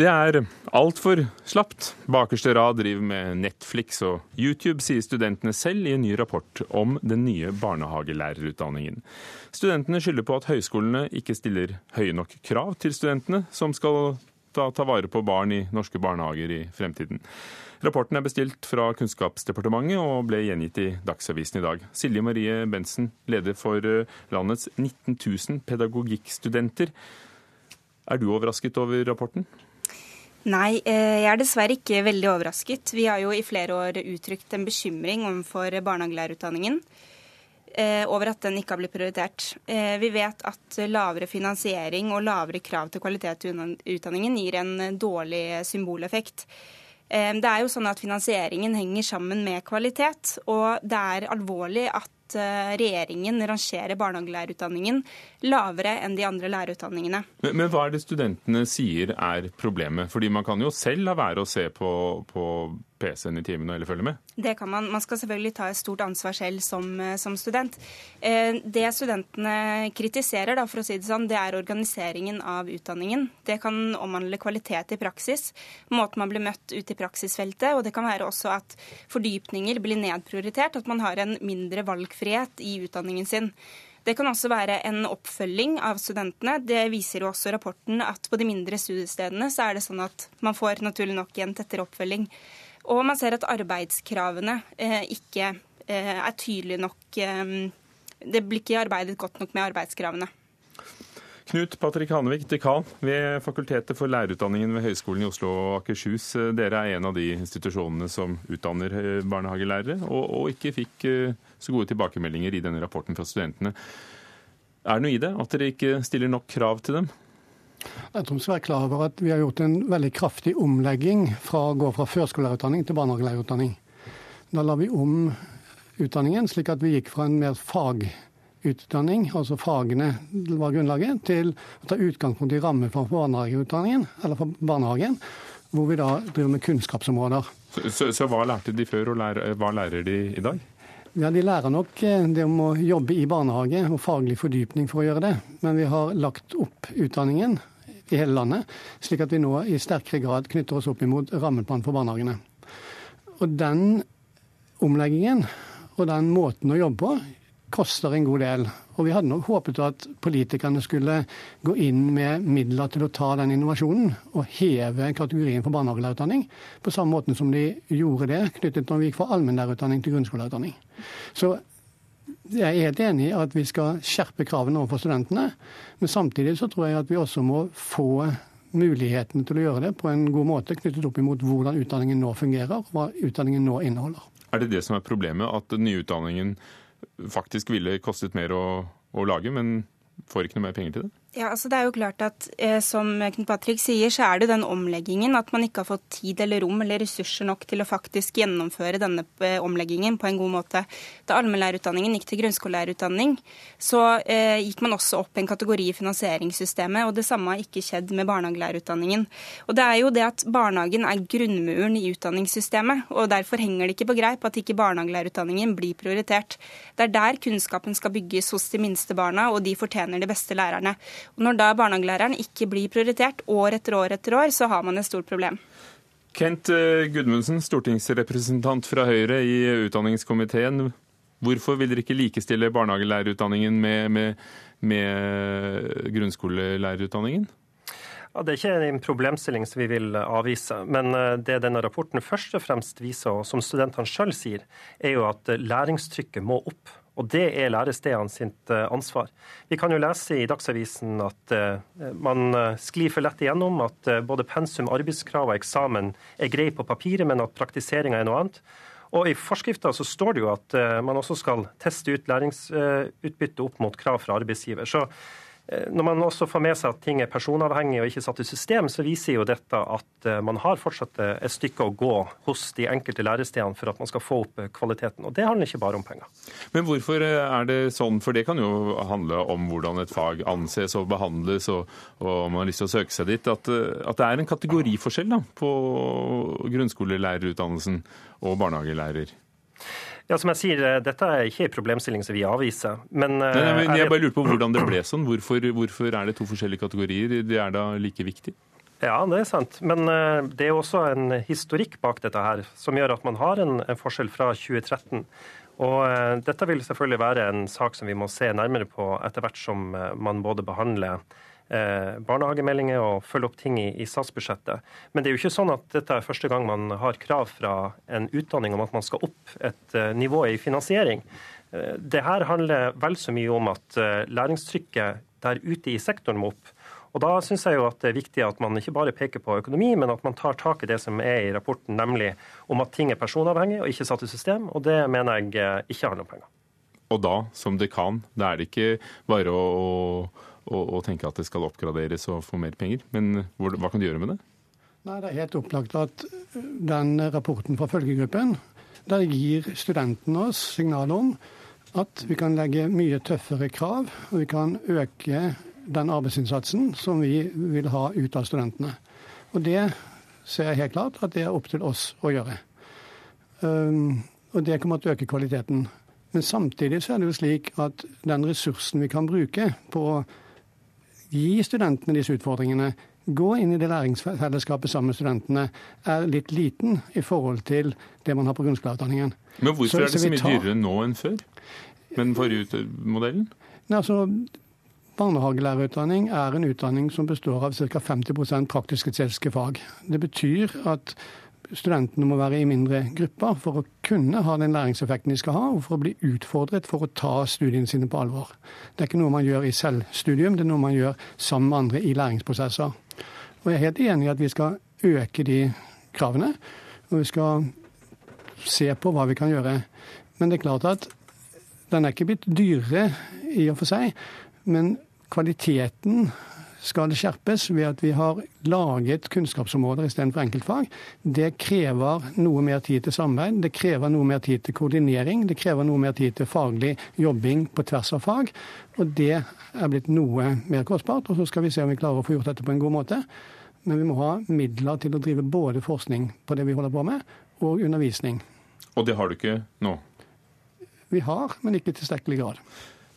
Det er altfor slapt. Bakerste rad driver med Netflix og YouTube, sier studentene selv i en ny rapport om den nye barnehagelærerutdanningen. Studentene skylder på at høyskolene ikke stiller høye nok krav til studentene som skal ta, ta vare på barn i norske barnehager i fremtiden. Rapporten er bestilt fra Kunnskapsdepartementet og ble gjengitt i Dagsavisen i dag. Silje Marie Bensen, leder for eh, landets 19 000 pedagogikkstudenter. Er du overrasket over rapporten? Nei, eh, jeg er dessverre ikke veldig overrasket. Vi har jo i flere år uttrykt en bekymring overfor barnehagelærerutdanningen eh, over at den ikke har blitt prioritert. Eh, vi vet at lavere finansiering og lavere krav til kvalitet i utdanningen gir en dårlig symboleffekt. Det er jo sånn at Finansieringen henger sammen med kvalitet, og det er alvorlig at Eh, regjeringen rangerer barnehagelærerutdanningen lavere enn de andre lærerutdanningene. Men, men, hva er det studentene sier er problemet? Fordi man kan jo selv la være å se på, på PC-en i timene eller følge med? Det kan man. Man skal selvfølgelig ta et stort ansvar selv som, eh, som student. Eh, det studentene kritiserer, da, for å si det sånn, det er organiseringen av utdanningen. Det kan omhandle kvalitet i praksis, måten man blir møtt ut i praksisfeltet, og det kan være også at fordypninger blir nedprioritert, at man har en mindre valgfrihet i utdanningen sin. Det kan også være en oppfølging av studentene. Det viser jo også rapporten at på de mindre studiestedene så er det sånn at man får naturlig nok en tettere oppfølging. Og man ser at arbeidskravene eh, ikke eh, er tydelige nok eh, Det blir ikke arbeidet godt nok med arbeidskravene. Knut Patrik Hanevik, dekan ved Fakultetet for lærerutdanningen ved Høgskolen i Oslo og Akershus. Dere er en av de institusjonene som utdanner barnehagelærere, og, og ikke fikk så gode tilbakemeldinger i denne rapporten fra studentene. Er det noe i det? At dere ikke stiller nok krav til dem? Jeg tror vi skal være klar over at vi har gjort en veldig kraftig omlegging fra å gå fra førskolelærerutdanning til barnehagelærerutdanning. Da la vi om utdanningen slik at vi gikk fra en mer fagutdanning, altså fagene var grunnlaget, til å ta utgangspunkt i rammer for barnehageutdanningen, eller for barnehagen, hvor vi da driver med kunnskapsområder. Så, så, så hva lærte de før, og lærer, hva lærer de i dag? Ja, De lærer nok eh, det om å jobbe i barnehage og faglig fordypning for å gjøre det. Men vi har lagt opp utdanningen i hele landet, slik at vi nå i sterkere grad knytter oss opp imot rammeplanen for barnehagene. Og den omleggingen og den måten å jobbe på koster en god del. Og vi hadde nok håpet at politikerne skulle gå inn med midler til å ta den innovasjonen og heve kategorien for barnehagelærerutdanning, på samme måte som de gjorde det knyttet når vi gikk fra allmennlærerutdanning til grunnskolelærerutdanning. Så jeg er helt enig i at vi skal skjerpe kravene overfor studentene. Men samtidig så tror jeg at vi også må få muligheten til å gjøre det på en god måte, knyttet opp imot hvordan utdanningen nå fungerer, hva utdanningen nå inneholder. Er det det som er problemet, at den nye utdanningen faktisk ville kostet mer å, å lage, men får ikke noe mer penger til det? Ja, altså det er jo klart at eh, Som Knut Patrick sier, så er det den omleggingen at man ikke har fått tid eller rom eller ressurser nok til å faktisk gjennomføre denne eh, omleggingen på en god måte. Da allmennlærerutdanningen gikk til grunnskolelærerutdanning, så eh, gikk man også opp en kategori i finansieringssystemet. og Det samme har ikke skjedd med barnehagelærerutdanningen. Og det er jo det at Barnehagen er grunnmuren i utdanningssystemet, og derfor henger det ikke på greip at ikke barnehagelærerutdanningen blir prioritert. Det er der kunnskapen skal bygges hos de minste barna, og de fortjener de beste lærerne. Og Når da barnehagelæreren ikke blir prioritert år etter år etter år, så har man et stort problem. Kent eh, Gudmundsen, stortingsrepresentant fra Høyre i utdanningskomiteen. Hvorfor vil dere ikke likestille barnehagelærerutdanningen med, med, med grunnskolelærerutdanningen? Ja, det er ikke en problemstilling som vi vil avvise. Men eh, det denne rapporten først og fremst viser, og som studentene sjøl sier, er jo at læringstrykket må opp. Og det er lærestedene sitt eh, ansvar. Vi kan jo lese i Dagsavisen at eh, man eh, sklir for lett igjennom, at både pensum, arbeidskrav og eksamen er grei på papiret, men at praktiseringa er noe annet. Og I forskrifta står det jo at man også skal teste ut læringsutbytte opp mot krav fra arbeidsgiver. Så når man også får med seg at ting er personavhengig og ikke satt i system, så viser jo dette at eh, man har fortsatt eh, et stykke å gå hos de enkelte lærestedene for at man skal få opp kvaliteten. Og det handler ikke bare om penger. Men hvorfor er det sånn, for det kan jo handle om hvordan et fag anses og behandles, og om man har lyst til å søke seg dit, at, at det er en kategoriforskjell da, på grunnskolelærerutdannelsen og barnehagelærer? Ja, som jeg sier, eh, Dette er ikke en problemstilling som vi avviser. Men, nei, nei, men eh, jeg bare lurer på hvordan det ble sånn. Hvorfor, hvorfor er det to forskjellige kategorier? Det er da like viktig? Ja, det er sant. Men eh, det er også en historikk bak dette her, som gjør at man har en, en forskjell fra 2013. Og Dette vil selvfølgelig være en sak som vi må se nærmere på etter hvert som man både behandler Eh, barnehagemeldinger og følge opp ting i, i, statsbudsjettet. Men det er jo ikke sånn at dette er første gang man har krav fra en utdanning om at man skal opp et uh, nivå i finansiering. Uh, det her handler vel så mye om at læringstrykket der ute i sektoren må opp. Og Da syns jeg jo at det er viktig at man ikke bare peker på økonomi, men at man tar tak i det som er i rapporten, nemlig om at ting er personavhengig og ikke satt i system. Og det mener jeg ikke handler om penger. Og da, som det kan, da er det ikke bare å og, og tenke at det skal oppgraderes og få mer penger. Men hvor, hva kan du gjøre med det? Nei, Det er helt opplagt at den rapporten fra følgegruppen der gir studentene oss signal om at vi kan legge mye tøffere krav, og vi kan øke den arbeidsinnsatsen som vi vil ha ut av studentene. Og det ser jeg helt klart at det er opp til oss å gjøre. Um, og det kommer til å øke kvaliteten. Men samtidig så er det jo slik at den ressursen vi kan bruke på gi studentene disse utfordringene, gå inn i det læringsfellesskapet sammen med studentene, er litt liten i forhold til det man har på grunnskolelærerutdanningen. Men hvorfor så, er det så, mye tar... dyrere nå enn før? Med den forrige modellen? Nei, altså, Barnehagelærerutdanning er en utdanning som består av ca. 50 praktisk-estetiske fag. Det betyr at studentene må være i mindre grupper for å kunne ha den læringseffekten de skal ha, og for å bli utfordret for å ta studiene sine på alvor. Det er ikke noe man gjør i selvstudium, det er noe man gjør sammen med andre i læringsprosesser. Og Jeg er helt enig i at vi skal øke de kravene, og vi skal se på hva vi kan gjøre. Men det er klart at den er ikke blitt dyrere i og for seg. Men kvaliteten skal det skjerpes ved at vi har laget kunnskapsområder istedenfor enkeltfag. Det krever noe mer tid til samarbeid, det krever noe mer tid til koordinering, det krever noe mer tid til faglig jobbing på tvers av fag. Og det er blitt noe mer kostbart. Og så skal vi se om vi klarer å få gjort dette på en god måte. Men vi må ha midler til å drive både forskning på det vi holder på med, og undervisning. Og det har du ikke nå? Vi har, men ikke i tilstrekkelig grad.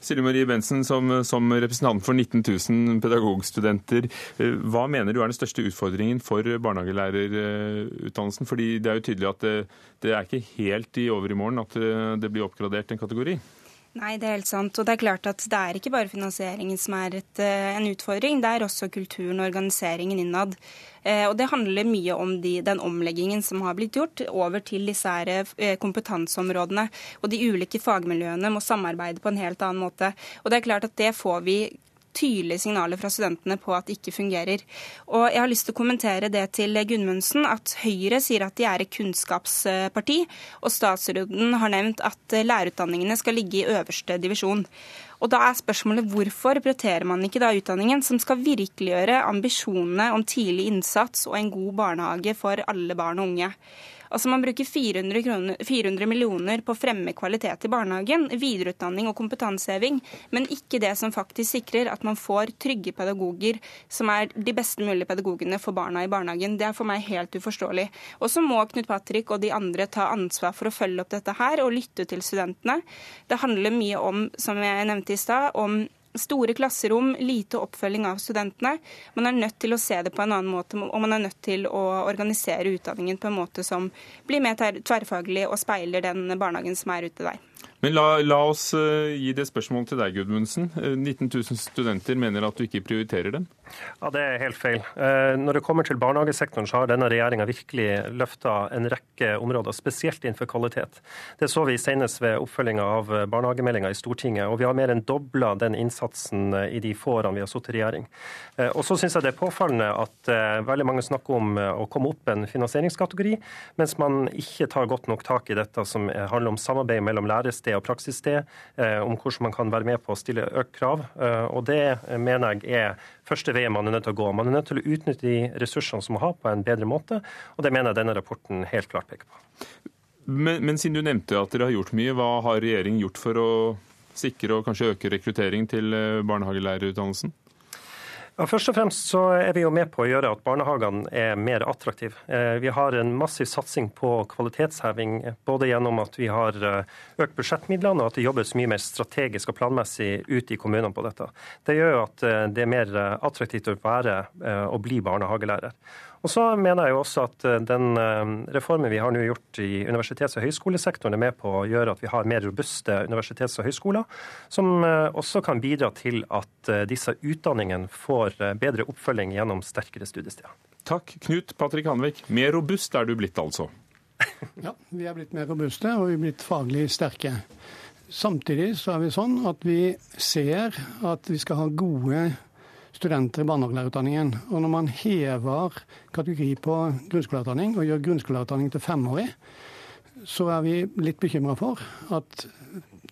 Silje Marie Bensen, som, som, representant for 19 000 pedagogstudenter. Eh, hva mener du er den største utfordringen for barnehagelærerutdannelsen? Fordi det er jo tydelig at det, det er ikke helt i over i morgen at det blir oppgradert en kategori? Nei, det er helt sant. Og det er klart at det er ikke bare finansieringen som er et, eh, en utfordring, det er også kulturen og organiseringen innad. Eh, og det handler mye om de, den omleggingen som har blitt gjort over til disse eh, kompetanseområdene. Og de ulike fagmiljøene må samarbeide på en helt annen måte. Og det er klart at det får vi tydelige signaler fra studentene på at det ikke fungerer. Og Jeg har lyst til å kommentere det til Gudmundsen, at Høyre sier at de er et kunnskapsparti, og statsråden har nevnt at lærerutdanningene skal ligge i øverste divisjon. Og da er spørsmålet hvorfor prioriterer man ikke da utdanningen som skal virkeliggjøre ambisjonene om tidlig innsats og en god barnehage for alle barn og unge. Altså Man bruker 400, kroner, 400 millioner på å fremme kvalitet i barnehagen, videreutdanning og kompetanseheving, men ikke det som faktisk sikrer at man får trygge pedagoger som er de beste mulige pedagogene for barna i barnehagen. Det er for meg helt uforståelig. Og så må Knut Patrick og de andre ta ansvar for å følge opp dette her og lytte til studentene. Det handler mye om, som jeg nevnte i stad, om store klasserom, lite oppfølging av studentene. Man er nødt til å se det på en annen måte, og man er nødt til å organisere utdanningen på en måte som blir mer tverrfaglig og speiler den barnehagen som er ute der. Men la, la oss uh, gi det spørsmålet til deg, Gudmundsen. Uh, 19 000 studenter mener at du ikke prioriterer dem? Ja, Det er helt feil. Uh, når det kommer til barnehagesektoren, så har denne regjeringa virkelig løfta en rekke områder, spesielt innenfor kvalitet. Det så vi senest ved oppfølginga av barnehagemeldinga i Stortinget. Og vi har mer enn dobla den innsatsen i de få årene vi har sittet i regjering. Og så syns jeg det er påfallende at veldig mange snakker om å komme opp en finansieringskategori, mens man ikke tar godt nok tak i dette som handler om samarbeid mellom lærested og praksissted, eh, om hvordan man kan være med på å stille økt krav. Eh, og Det mener jeg er første veien man er nødt til å gå. Man er nødt til å utnytte de ressursene som man har, på en bedre måte. Og det mener jeg denne rapporten helt klart peker på. Men, men siden du nevnte at dere har gjort mye, hva har regjeringen gjort for å sikre og kanskje øke rekruttering til eh, barnehagelærerutdannelsen? Ja, først og fremst så er vi jo med på å gjøre at barnehagene er mer attraktive. Eh, vi har en massiv satsing på kvalitetsheving, både gjennom at vi har eh, økt budsjettmidlene og at det jobbes mye mer strategisk og planmessig ute i kommunene på dette. Det gjør jo at eh, det er mer attraktivt å være og bli barnehagelærer. Og så mener jeg jo også at eh, den eh, reformen vi har nå gjort i universitets- og høyskolesektoren, er med på å gjøre at vi har mer robuste universitets- og høyskoler, som eh, også kan bidra til at disse utdanningene får bedre oppfølging gjennom sterkere studiesteder. Takk. Knut Patrick Hanvik, mer robust er du blitt altså? ja, vi er blitt mer robuste, og vi er blitt faglig sterke. Samtidig så er vi sånn at vi ser at vi skal ha gode studenter i barnehagelærerutdanningen. Og når man hever kategori på grunnskoleutdanning og gjør grunnskoleutdanning til femårig, så er vi litt bekymra for at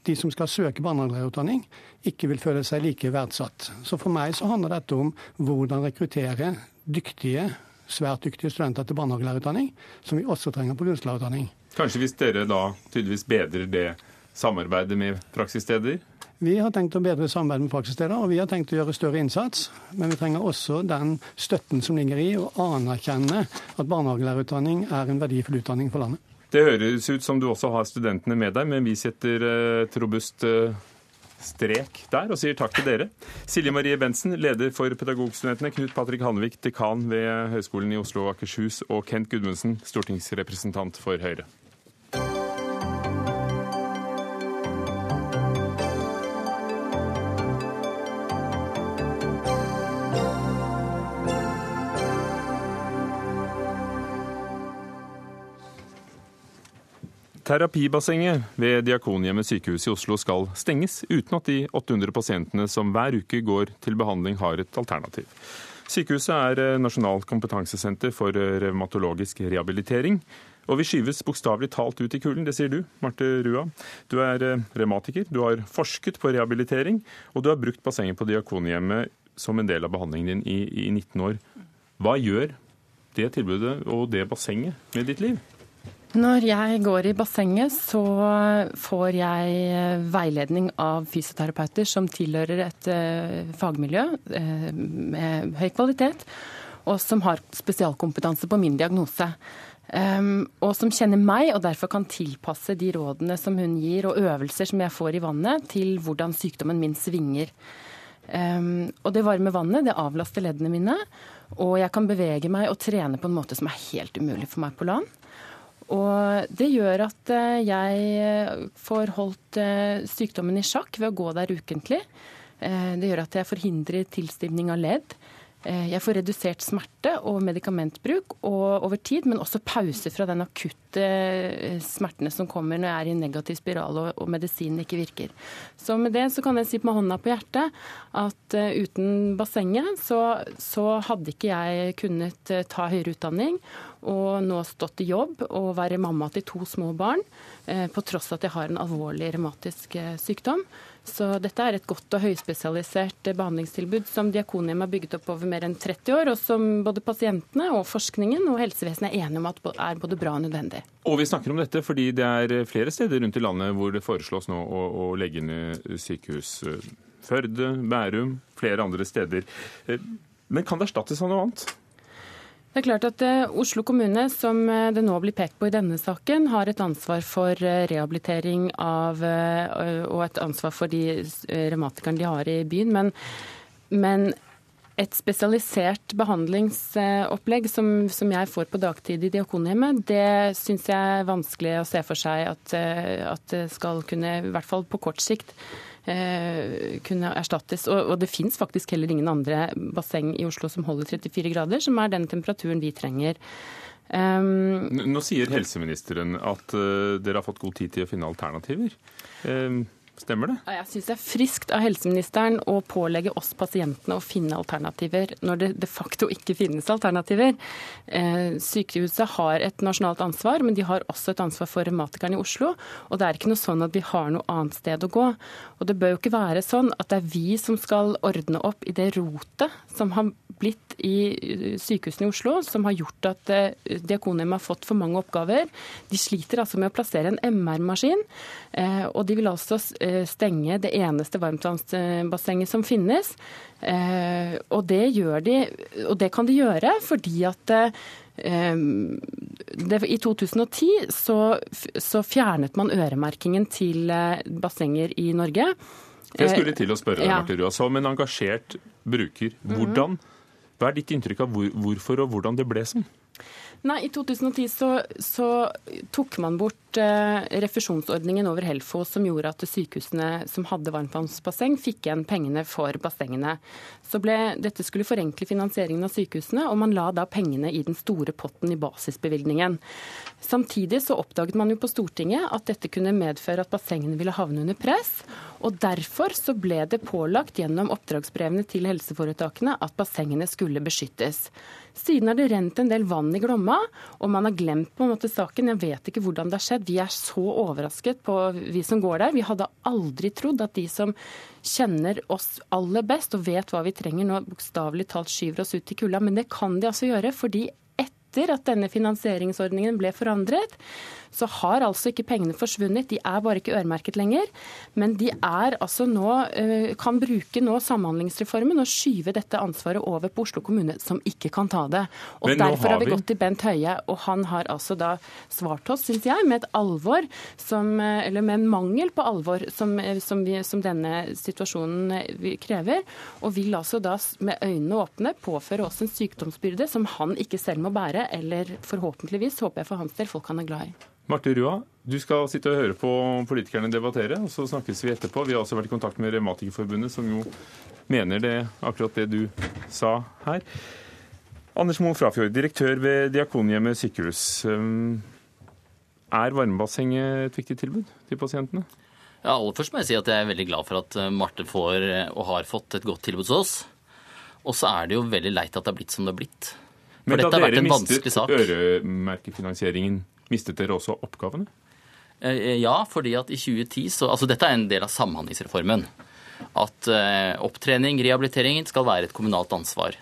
de som skal søke barnehagelærerutdanning, ikke vil føle seg like verdsatt. Så for meg så handler dette om hvordan rekruttere dyktige, svært dyktige studenter til barnehagelærerutdanning, som vi også trenger på grunnskolelærerutdanning. Kanskje hvis dere da tydeligvis bedrer det samarbeidet med praksissteder? Vi har tenkt å bedre samarbeidet med praksissteder, og vi har tenkt å gjøre større innsats. Men vi trenger også den støtten som ligger i å anerkjenne at barnehagelærerutdanning er en verdifull utdanning for landet. Det høres ut som du også har studentene med deg, men vi setter eh, et robust eh, strek der og sier takk til dere. Silje Marie Bensen, leder for Pedagogstudentene, Knut Patrick Hanvik, dekan ved Høgskolen i Oslo og Akershus, og Kent Gudmundsen, stortingsrepresentant for Høyre. Terapibassenget ved Diakonhjemmet sykehus i Oslo skal stenges, uten at de 800 pasientene som hver uke går til behandling, har et alternativ. Sykehuset er eh, nasjonalt kompetansesenter for eh, revmatologisk rehabilitering. Og vi skyves bokstavelig talt ut i kulden, det sier du, Marte Rua. Du er eh, revmatiker, du har forsket på rehabilitering, og du har brukt bassenget på Diakonhjemmet som en del av behandlingen din i, i 19 år. Hva gjør det tilbudet og det bassenget med ditt liv? Når jeg går i bassenget, så får jeg eh, veiledning av fysioterapeuter som tilhører et eh, fagmiljø eh, med høy kvalitet, og som har spesialkompetanse på min diagnose. Um, og som kjenner meg, og derfor kan tilpasse de rådene som hun gir, og øvelser som jeg får i vannet, til hvordan sykdommen min svinger. Um, og det varme vannet det avlaster leddene mine, og jeg kan bevege meg og trene på en måte som er helt umulig for meg på land. Og det gjør at jeg får holdt sykdommen i sjakk ved å gå der ukentlig. Det gjør at jeg forhindrer tilstivning av ledd. Eh, jeg får redusert smerte og medikamentbruk og over tid, men også pause fra den akutte eh, smertene som kommer når jeg er i negativ spiral og, og medisinen ikke virker. Så med det så kan jeg si med hånda på hjertet at uh, uten bassenget så, så, hadde ikke jeg kunnet uh, ta høyere utdanning og nå stått i jobb og være mamma til to små barn, på tross at jeg har en alvorlig revmatisk sykdom. Så dette er et godt og høyspesialisert behandlingstilbud som Diakonhjemmet har bygget opp over mer enn 30 år, og som både pasientene og forskningen og helsevesenet er enige om at er både bra og nødvendig. Og vi snakker om dette fordi det er flere steder rundt i landet hvor det foreslås nå å, å legge ned sykehus. Førde, Bærum, flere andre steder. Men kan det erstattes av noe annet? Det er klart at eh, Oslo kommune, som eh, det nå blir pekt på i denne saken, har et ansvar for eh, rehabilitering av, og et ansvar for de revmatikerne de har i byen. Men, men et spesialisert behandlingsopplegg som, som, jeg får på dagtid i Diakonhjemmet, det syns jeg er vanskelig å se for seg at, at det skal kunne, i hvert fall på kort sikt, Eh, kunne erstattes. Og, og det fins faktisk heller ingen andre basseng i Oslo som holder 34 grader, som er den temperaturen vi trenger. Um, Nå sier helseministeren at uh, dere har fått god tid til å finne alternativer. Um, Stemmer det? Jeg syns det er friskt av helseministeren å pålegge oss pasientene å finne alternativer når det de facto ikke finnes alternativer. Eh, sykehuset har et nasjonalt ansvar, men de har også et ansvar for revmatikerne i Oslo. Og det er ikke noe sånn at vi har noe annet sted å gå. Og det bør jo ikke være sånn at det er vi som skal ordne opp i det rotet som har blitt i eh, sykehusene i Oslo, som har gjort at eh, Diakonhjemmet har fått for mange oppgaver. De sliter altså med å plassere en MR-maskin, eh, og de vil altså stenge det eneste varmtvannsbassenget som finnes. Og det de, og det kan de gjøre fordi at det, I 2010 så, så, fjernet man øremerkingen til bassenger i Norge. Jeg skulle til å spørre deg. Marte Rua, som en engasjert bruker. Mhm. Hvordan hva er ditt inntrykk av hvor, hvorfor og hvordan det ble sånn? Nei, I 2010 så, så tok man bort eh, refusjonsordningen over Helfo, som gjorde at sykehusene som hadde varmtvannsbasseng, fikk igjen pengene for bassengene. Så ble, Dette skulle forenkle finansieringen av sykehusene, og man la da pengene i den store potten i basisbevilgningen. Samtidig så oppdaget man jo på Stortinget at dette kunne medføre at bassengene ville havne under press. Og Derfor så ble det pålagt gjennom oppdragsbrevene til helseforetakene at bassengene skulle beskyttes. Siden har det rent en del vann i Glomma, og man har glemt på en måte saken. Jeg vet ikke hvordan det har skjedd. Vi er så overrasket på vi som går der. Vi hadde aldri trodd at de som kjenner oss aller best og vet hva vi trenger nå, bokstavelig talt skyver oss ut i kulda. Men det kan de altså gjøre, fordi etter at denne finansieringsordningen ble forandret, så har altså ikke pengene forsvunnet. De er bare ikke øremerket lenger. Men de er altså nå, eh, kan bruke nå Samhandlingsreformen og skyve dette ansvaret over på Oslo kommune, som ikke kan ta det. Og Derfor har vi... gått til Bent Høie, og han har altså da svart oss, syns jeg, med et alvor som eh, Eller med en mangel på alvor som, eh, som, vi, som denne situasjonen krever. Og vil altså da med øynene åpne påføre oss en sykdomsbyrde som han ikke selv må bære, eller forhåpentligvis, håper jeg for hans del, folk han er glad i. Marte Rua, du skal sitte og høre på politikerne debattere, og så snakkes vi etterpå. Vi har også vært i kontakt med Revmatikerforbundet, som jo mener det, akkurat det du sa her. Anders Moe Frafjord, direktør ved Diakonhjemmet sykehus. Um, er varmebassenget et viktig tilbud til pasientene? Ja, Aller først må jeg si at jeg er veldig glad for at uh, Marte får og har fått et godt tilbud hos oss. Og så er det jo veldig leit at det har blitt som det har blitt. For Men da dere mistet øremerkefinansieringen, Mistet dere også oppgavene? Eh, eh, ja, fordi at i 2010 så Altså dette er en del av Samhandlingsreformen. At eh, opptrening, rehabilitering skal være et kommunalt ansvar.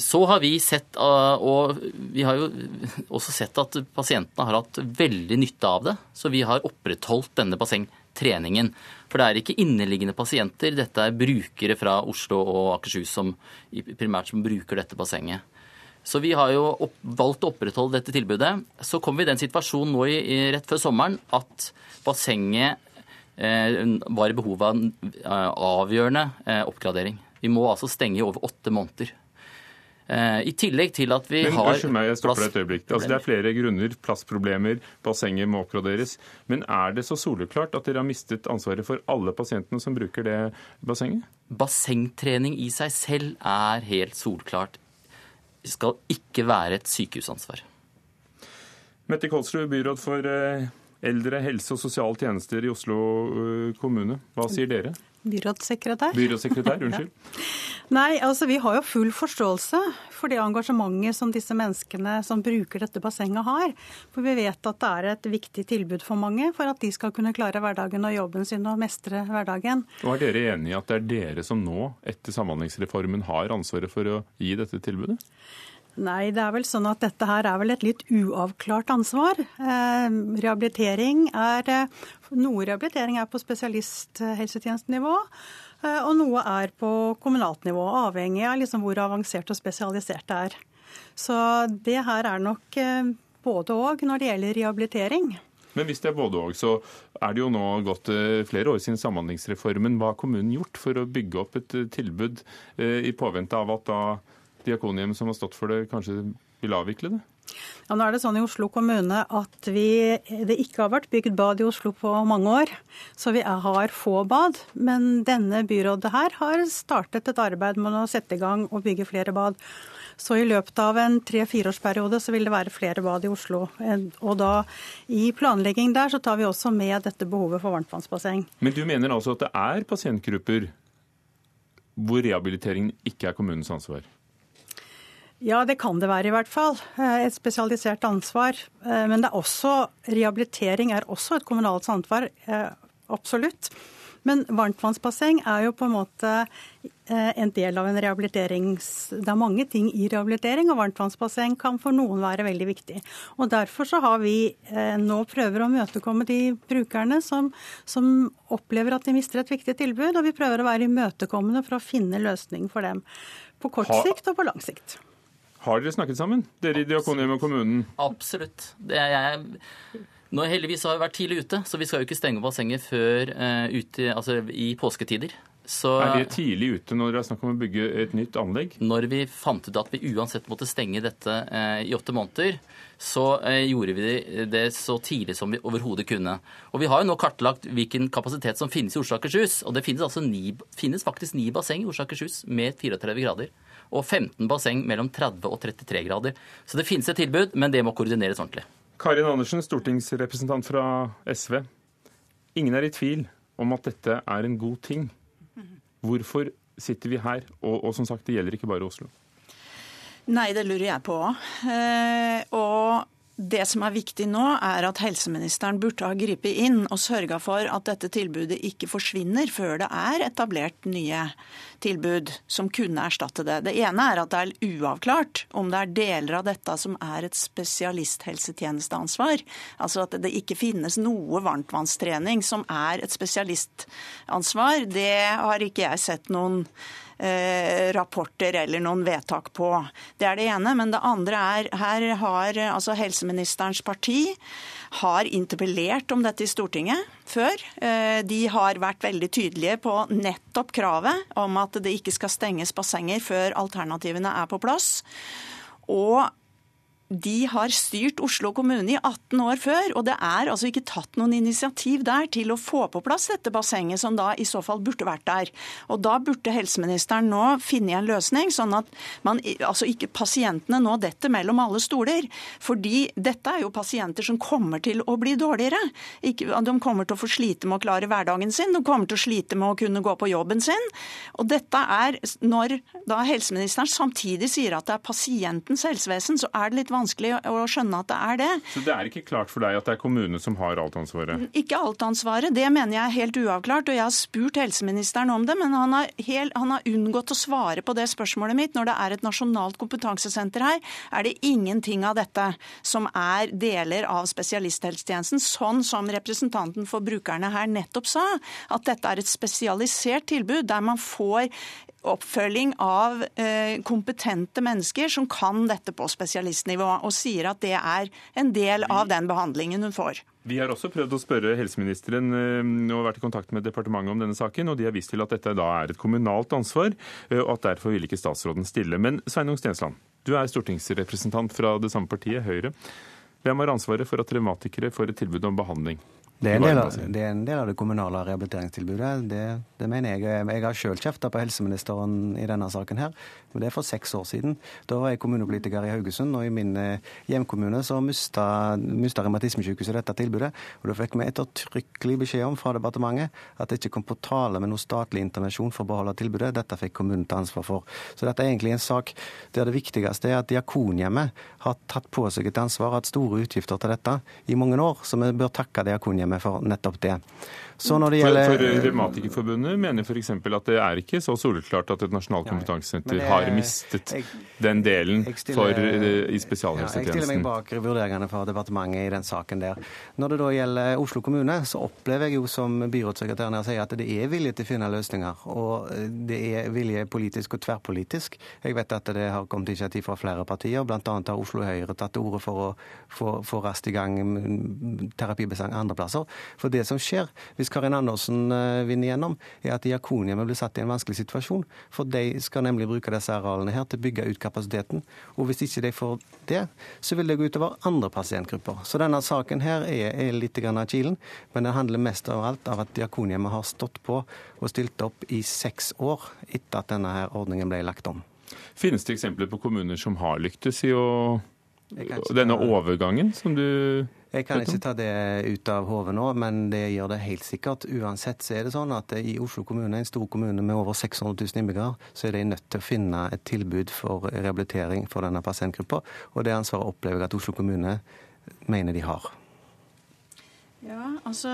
Så har vi sett, og vi har jo også sett at pasientene har hatt veldig nytte av det. Så vi har opprettholdt denne bassengtreningen. For det er ikke inneliggende pasienter, dette er brukere fra Oslo og Akershus som primært som bruker dette bassenget. Så vi har jo opp, valgt å opprettholde dette tilbudet. Så kom vi i den situasjonen nå i, i, rett før sommeren at bassenget eh, var i behov av en eh, avgjørende eh, oppgradering. Vi må altså stenge i over åtte måneder. I tillegg til at vi Men, har meg, jeg stopper et øyeblikk. Altså, det er flere grunner. Plassproblemer, bassenget må oppgraderes. Men er det så soleklart at dere har mistet ansvaret for alle pasientene som bruker det bassenget? Bassengtrening i seg selv er helt solklart. Skal ikke være et sykehusansvar. Mette Kolsrud, byråd for eh, eldre, helse og sosiale tjenester i Oslo eh, kommune. Hva sier dere? Byrådssekretær. Byrådssekretær, unnskyld. Nei, altså vi har jo full forståelse for det engasjementet som disse menneskene som bruker dette bassenget har. For vi vet at det er et viktig tilbud for mange for at de skal kunne klare hverdagen og jobben sin og mestre hverdagen. Og Er dere enig i at det er dere som nå, etter Samhandlingsreformen, har ansvaret for å gi dette tilbudet? Nei, det er vel sånn at dette her er vel et litt uavklart ansvar. Eh, rehabilitering er eh, Noe rehabilitering er på spesialisthelsetjenestenivå, eh, og noe er på kommunalt nivå. Avhengig av liksom hvor avansert og spesialisert det er. Så det her er nok eh, både og når det gjelder rehabilitering. Men hvis det er både og, så er det jo nå gått eh, flere år siden Samhandlingsreformen. Hva har kommunen gjort for å bygge opp et eh, tilbud i påvente av at da Diakonhjemmet som har stått for det, kanskje vil avvikle det? Ja, nå er det sånn i Oslo kommune at vi, det ikke har vært bygd bad i Oslo på mange år. Så vi har få bad. Men denne byrådet her har startet et arbeid med å sette i gang og bygge flere bad. Så i løpet av en tre-fireårsperiode så vil det være flere bad i Oslo. Og da i planlegging der så tar vi også med dette behovet for varmtvannsbasseng. Men du mener altså at det er pasientgrupper hvor rehabiliteringen ikke er kommunens ansvar? Ja, det kan det være i hvert fall. Eh, et spesialisert ansvar. Eh, men det er også, rehabilitering er også et kommunalt ansvar. Eh, absolutt. Men varmtvannsbasseng er jo på en måte en del av en rehabiliterings... Det er mange ting i rehabilitering, og varmtvannsbasseng kan for noen være veldig viktig. Og Derfor så har vi nå prøver å møtekomme de brukerne som, som opplever at de mister et viktig tilbud, og vi prøver å være imøtekommende for å finne løsning for dem. På kort sikt og på lang sikt. Har dere snakket sammen, dere i Diakonhjemmet og kommunen? Absolutt. Det er jeg... Nå heldigvis har vi vært tidlig ute, så vi skal jo ikke stenge bassenget før uh, ute, altså i påsketider. Så, er det tidlig ute når dere har snakket om å bygge et nytt anlegg? Når vi fant ut at vi uansett måtte stenge dette eh, i åtte måneder, så eh, gjorde vi det så tidlig som vi overhodet kunne. Og vi har jo nå kartlagt hvilken kapasitet som finnes i Oslo og Akershus. Og det finnes, altså ni, finnes faktisk ni basseng i Oslo og Akershus med 34 grader og 15 basseng mellom 30 og 33 grader. Så det finnes et tilbud, men det må koordineres ordentlig. Karin Andersen, stortingsrepresentant fra SV. Ingen er i tvil om at dette er en god ting. Hvorfor sitter vi her? Og, og som sagt, det gjelder ikke bare Oslo. Nei, det lurer jeg på. Eh, og det som er viktig nå, er at helseministeren burde ha gripet inn og sørga for at dette tilbudet ikke forsvinner før det er etablert nye tilbud som kunne erstatte det. Det ene er at det er uavklart om det er deler av dette som er et spesialisthelsetjenesteansvar. Altså at det ikke finnes noe varmtvannstrening som er et spesialistansvar. Det har ikke jeg sett noen Eh, rapporter eller noen vedtak på. Det er det ene. Men det andre er her har altså helseministerens parti har interpellert om dette i Stortinget før. Eh, de har vært veldig tydelige på nettopp kravet om at det ikke skal stenges bassenger før alternativene er på plass. Og de har styrt Oslo kommune i 18 år før, og det er altså ikke tatt noen initiativ der til å få på plass dette bassenget, som da i så fall burde vært der. Og da burde helseministeren nå finne en løsning, sånn at man, altså ikke pasientene nå detter mellom alle stoler. Fordi dette er jo pasienter som kommer til å bli dårligere. Ikke, de kommer til å få slite med å klare hverdagen sin, de kommer til å slite med å kunne gå på jobben sin. Og dette er når da helseministeren samtidig sier at det er pasientens helsevesen, så er det litt vanskelig vanskelig å skjønne at det er det. Så det er ikke klart for deg at det er kommunene som har alt ansvaret? Ikke alt ansvaret, det mener jeg er helt uavklart. Og jeg har spurt helseministeren om det, men han har, helt, han har unngått å svare på det spørsmålet mitt. Når det er et nasjonalt kompetansesenter her, er det ingenting av dette som er deler av spesialisthelsetjenesten, sånn som representanten for brukerne her nettopp sa. At dette er et spesialisert tilbud der man får oppfølging av eh, kompetente mennesker som kan dette på spesialistnivå, og sier at det er en del av den behandlingen hun får. Vi har også prøvd å spørre helseministeren eh, og vært i kontakt med departementet om denne saken, og de har vist til at dette da er et kommunalt ansvar, eh, og at derfor vil ikke statsråden stille. Men Sveinung Stensland, du er stortingsrepresentant fra det samme partiet, Høyre. Hvem har ansvaret for at revmatikere får et tilbud om behandling? Det er, av, det er, en del av, det kommunale rehabiliteringstilbudet. Det, det mener jeg. Jeg har sjøl kjefta på helseministeren i denne saken her. Men det er for seks år siden. Da var jeg kommunepolitiker i Haugesund, og i min eh, hjemkommune så mista, mista Revmatismesykehuset dette tilbudet. Og da fikk vi ettertrykkelig beskjed om fra departementet at det ikke kom på tale med noe statlig intervensjon for å beholde tilbudet. Dette fikk kommunen ta ansvar for. Så dette er egentlig en sak der det viktigste er at Diakonhjemmet har tatt på seg et ansvar, hatt store utgifter til dette i mange år. Så vi bør takke Diakonhjemmet systemet for nettopp det. Så når det gjelder... For, for Revmatikerforbundet mener f.eks. at det er ikke så soleklart at et nasjonalt kompetansesenter ja, har mistet jeg, den delen stiller, for, eh, i spesialhelsetjenesten. Ja, jeg stiller meg bak vurderingene fra departementet i den saken der. Når det da gjelder Oslo kommune, så opplever jeg jo som byrådssekretæren her sier at det er vilje til å finne løsninger. Og det er vilje politisk og tverrpolitisk. Jeg vet at det har kommet initiativ fra flere partier, bl.a. har Oslo Høyre tatt til orde for å få raskt i gang terapibesang andre plasser. For det som skjer hvis Karin Andersen eh, vinner gjennom, er at Diakonhjemmet blir satt i en vanskelig situasjon. For de skal nemlig bruke disse arealene her til å bygge ut kapasiteten. Og hvis ikke de får det, så vil det gå utover andre pasientgrupper. Så denne saken her er, er litt av kilen, men den handler mest av alt av at Diakonhjemmet har stått på og stilt opp i seks år etter at denne her ordningen ble lagt om. Finnes det eksempler på kommuner som har lyktes i å denne overgangen som du jeg kan ikke ta det ut av hodet nå, men det gjør det helt sikkert. Uansett så er det sånn at i Oslo kommune, en stor kommune med over 600 000 innbyggere, så er de nødt til å finne et tilbud for rehabilitering for denne pasientgruppa. Og det ansvaret opplever jeg at Oslo kommune mener de har. Ja, altså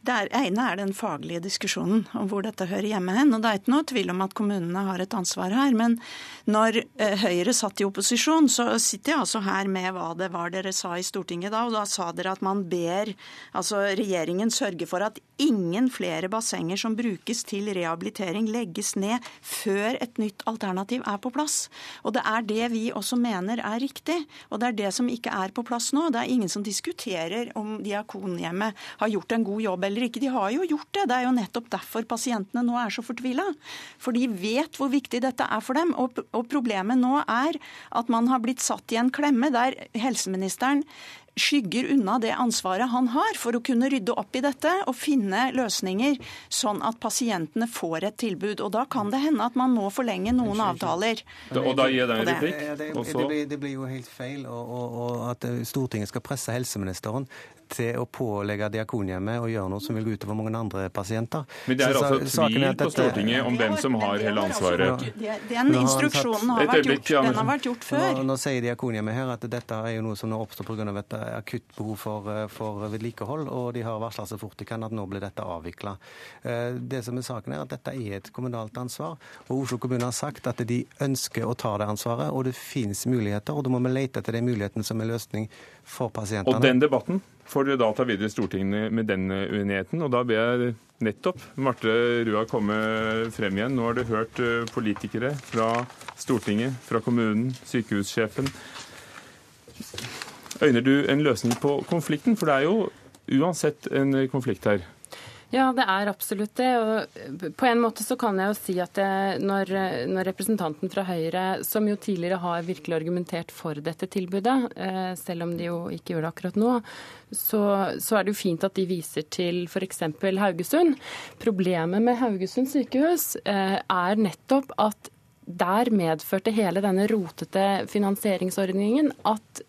det ene er den faglige diskusjonen om hvor dette hører hjemme hen. og Det er ikke noe tvil om at kommunene har et ansvar her. Men når eh, Høyre satt i opposisjon, så sitter jeg altså her med hva det var dere sa i Stortinget da. Og da sa dere at man ber altså regjeringen sørge for at ingen flere bassenger som brukes til rehabilitering, legges ned før et nytt alternativ er på plass. Og det er det vi også mener er riktig. Og det er det som ikke er på plass nå. Det er ingen som diskuterer om Diakonhjemmet har gjort en god jobb eller ikke. De har jo gjort det. Det er jo nettopp derfor pasientene nå er så fortvila. For de vet hvor viktig dette er for dem. Og, og problemet nå er at man har blitt satt i en klemme der helseministeren skygger unna det ansvaret han har for å kunne rydde opp i dette og finne løsninger, sånn at pasientene får et tilbud. Og Da kan det hende at man må forlenge noen avtaler. Og da gir jeg deg en replikk. Det, det, det, blir, det, blir, jo helt feil og, og, og at Stortinget skal presse helseministeren til å pålegge Diakonhjemmet å gjøre noe som vil gå utover mange andre pasienter. Men det er så, altså tvil på Stortinget om hvem som har hele ansvaret? Den instruksjonen har vært gjort, den har vært gjort før. Nå, nå sier Diakonhjemmet her at dette er jo noe som nå oppstår pga. et akutt behov for, for vedlikehold, og de har varsla så fort de kan at nå blir dette avvikla. Eh, det som er saken er at dette er et kommunalt ansvar, og Oslo kommune har sagt at de ønsker å ta det ansvaret, og det finnes muligheter, og da må vi lete etter de mulighetene som er løsning for pasientene. Og den debatten får dere da ta videre i Stortinget med den uenigheten. Og da ber jeg nettopp Marte Rua komme frem igjen. Nå har du hørt eh, politikere fra Stortinget, fra kommunen, sykehussjefen. Øyner du en løsning på konflikten? For det er jo uansett en konflikt her. Ja, det er absolutt det. Og på en måte så kan jeg jo si at det, når, når, representanten fra Høyre, som jo tidligere har virkelig argumentert for dette tilbudet, eh, selv om de jo ikke gjør det akkurat nå, så, så er det jo fint at de viser til f.eks. Haugesund. Problemet med Haugesund sykehus eh, er nettopp at der medførte hele denne rotete finansieringsordningen at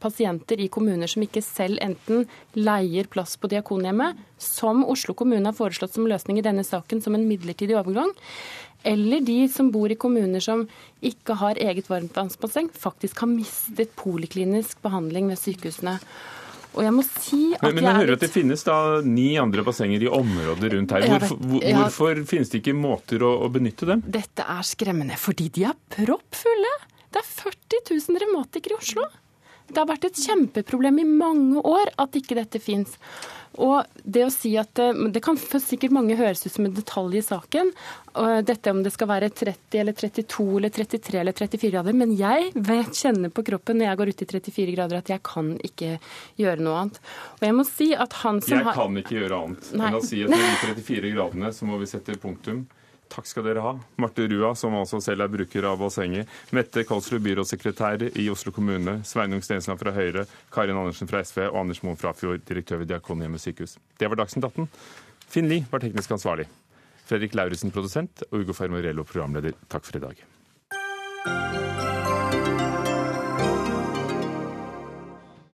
pasienter i kommuner som ikke selv enten leier plass på Diakonhjemmet, som Oslo kommune har foreslått som løsning i denne saken som en midlertidig overgang, eller de som bor i kommuner som ikke har eget varmtvannsbasseng, faktisk har mistet poliklinisk behandling ved sykehusene. Og jeg må si at men, men jeg hører at det finnes da ni andre bassenger i området rundt her. Hvorfor, hvor, hvorfor finnes det ikke måter å, å benytte dem? Dette er skremmende, fordi de er proppfulle. Det er 40 000 revmatikere i Oslo. Det har vært et kjempeproblem i mange år at ikke dette fins. Og det å si at eh, Det kan for sikkert mange høres ut som en detalj i saken, dette om det skal være 30 eller 32 eller 33 eller 34 grader, men jeg vet, kjenner på kroppen når jeg går ut i 34 grader at jeg kan ikke gjøre noe annet. Og jeg må si at han som jeg har... kan ikke gjøre annet Nei. enn å si at i de 34 gradene så må vi sette punktum. Takk skal dere ha. Marte Rua, som altså selv er bruker av bassenget. Mette Kolsrud, byrådssekretær i Oslo kommune. Sveinung Stensland fra Høyre. Karin Andersen fra SV. Og Anders Moen Frafjord, direktør ved Diakonhjemmet sykehus. Det var Dagsnytt 18. Finn Lie var teknisk ansvarlig. Fredrik Lauritzen, produsent, og Ugo Fermarello, programleder. Takk for i dag.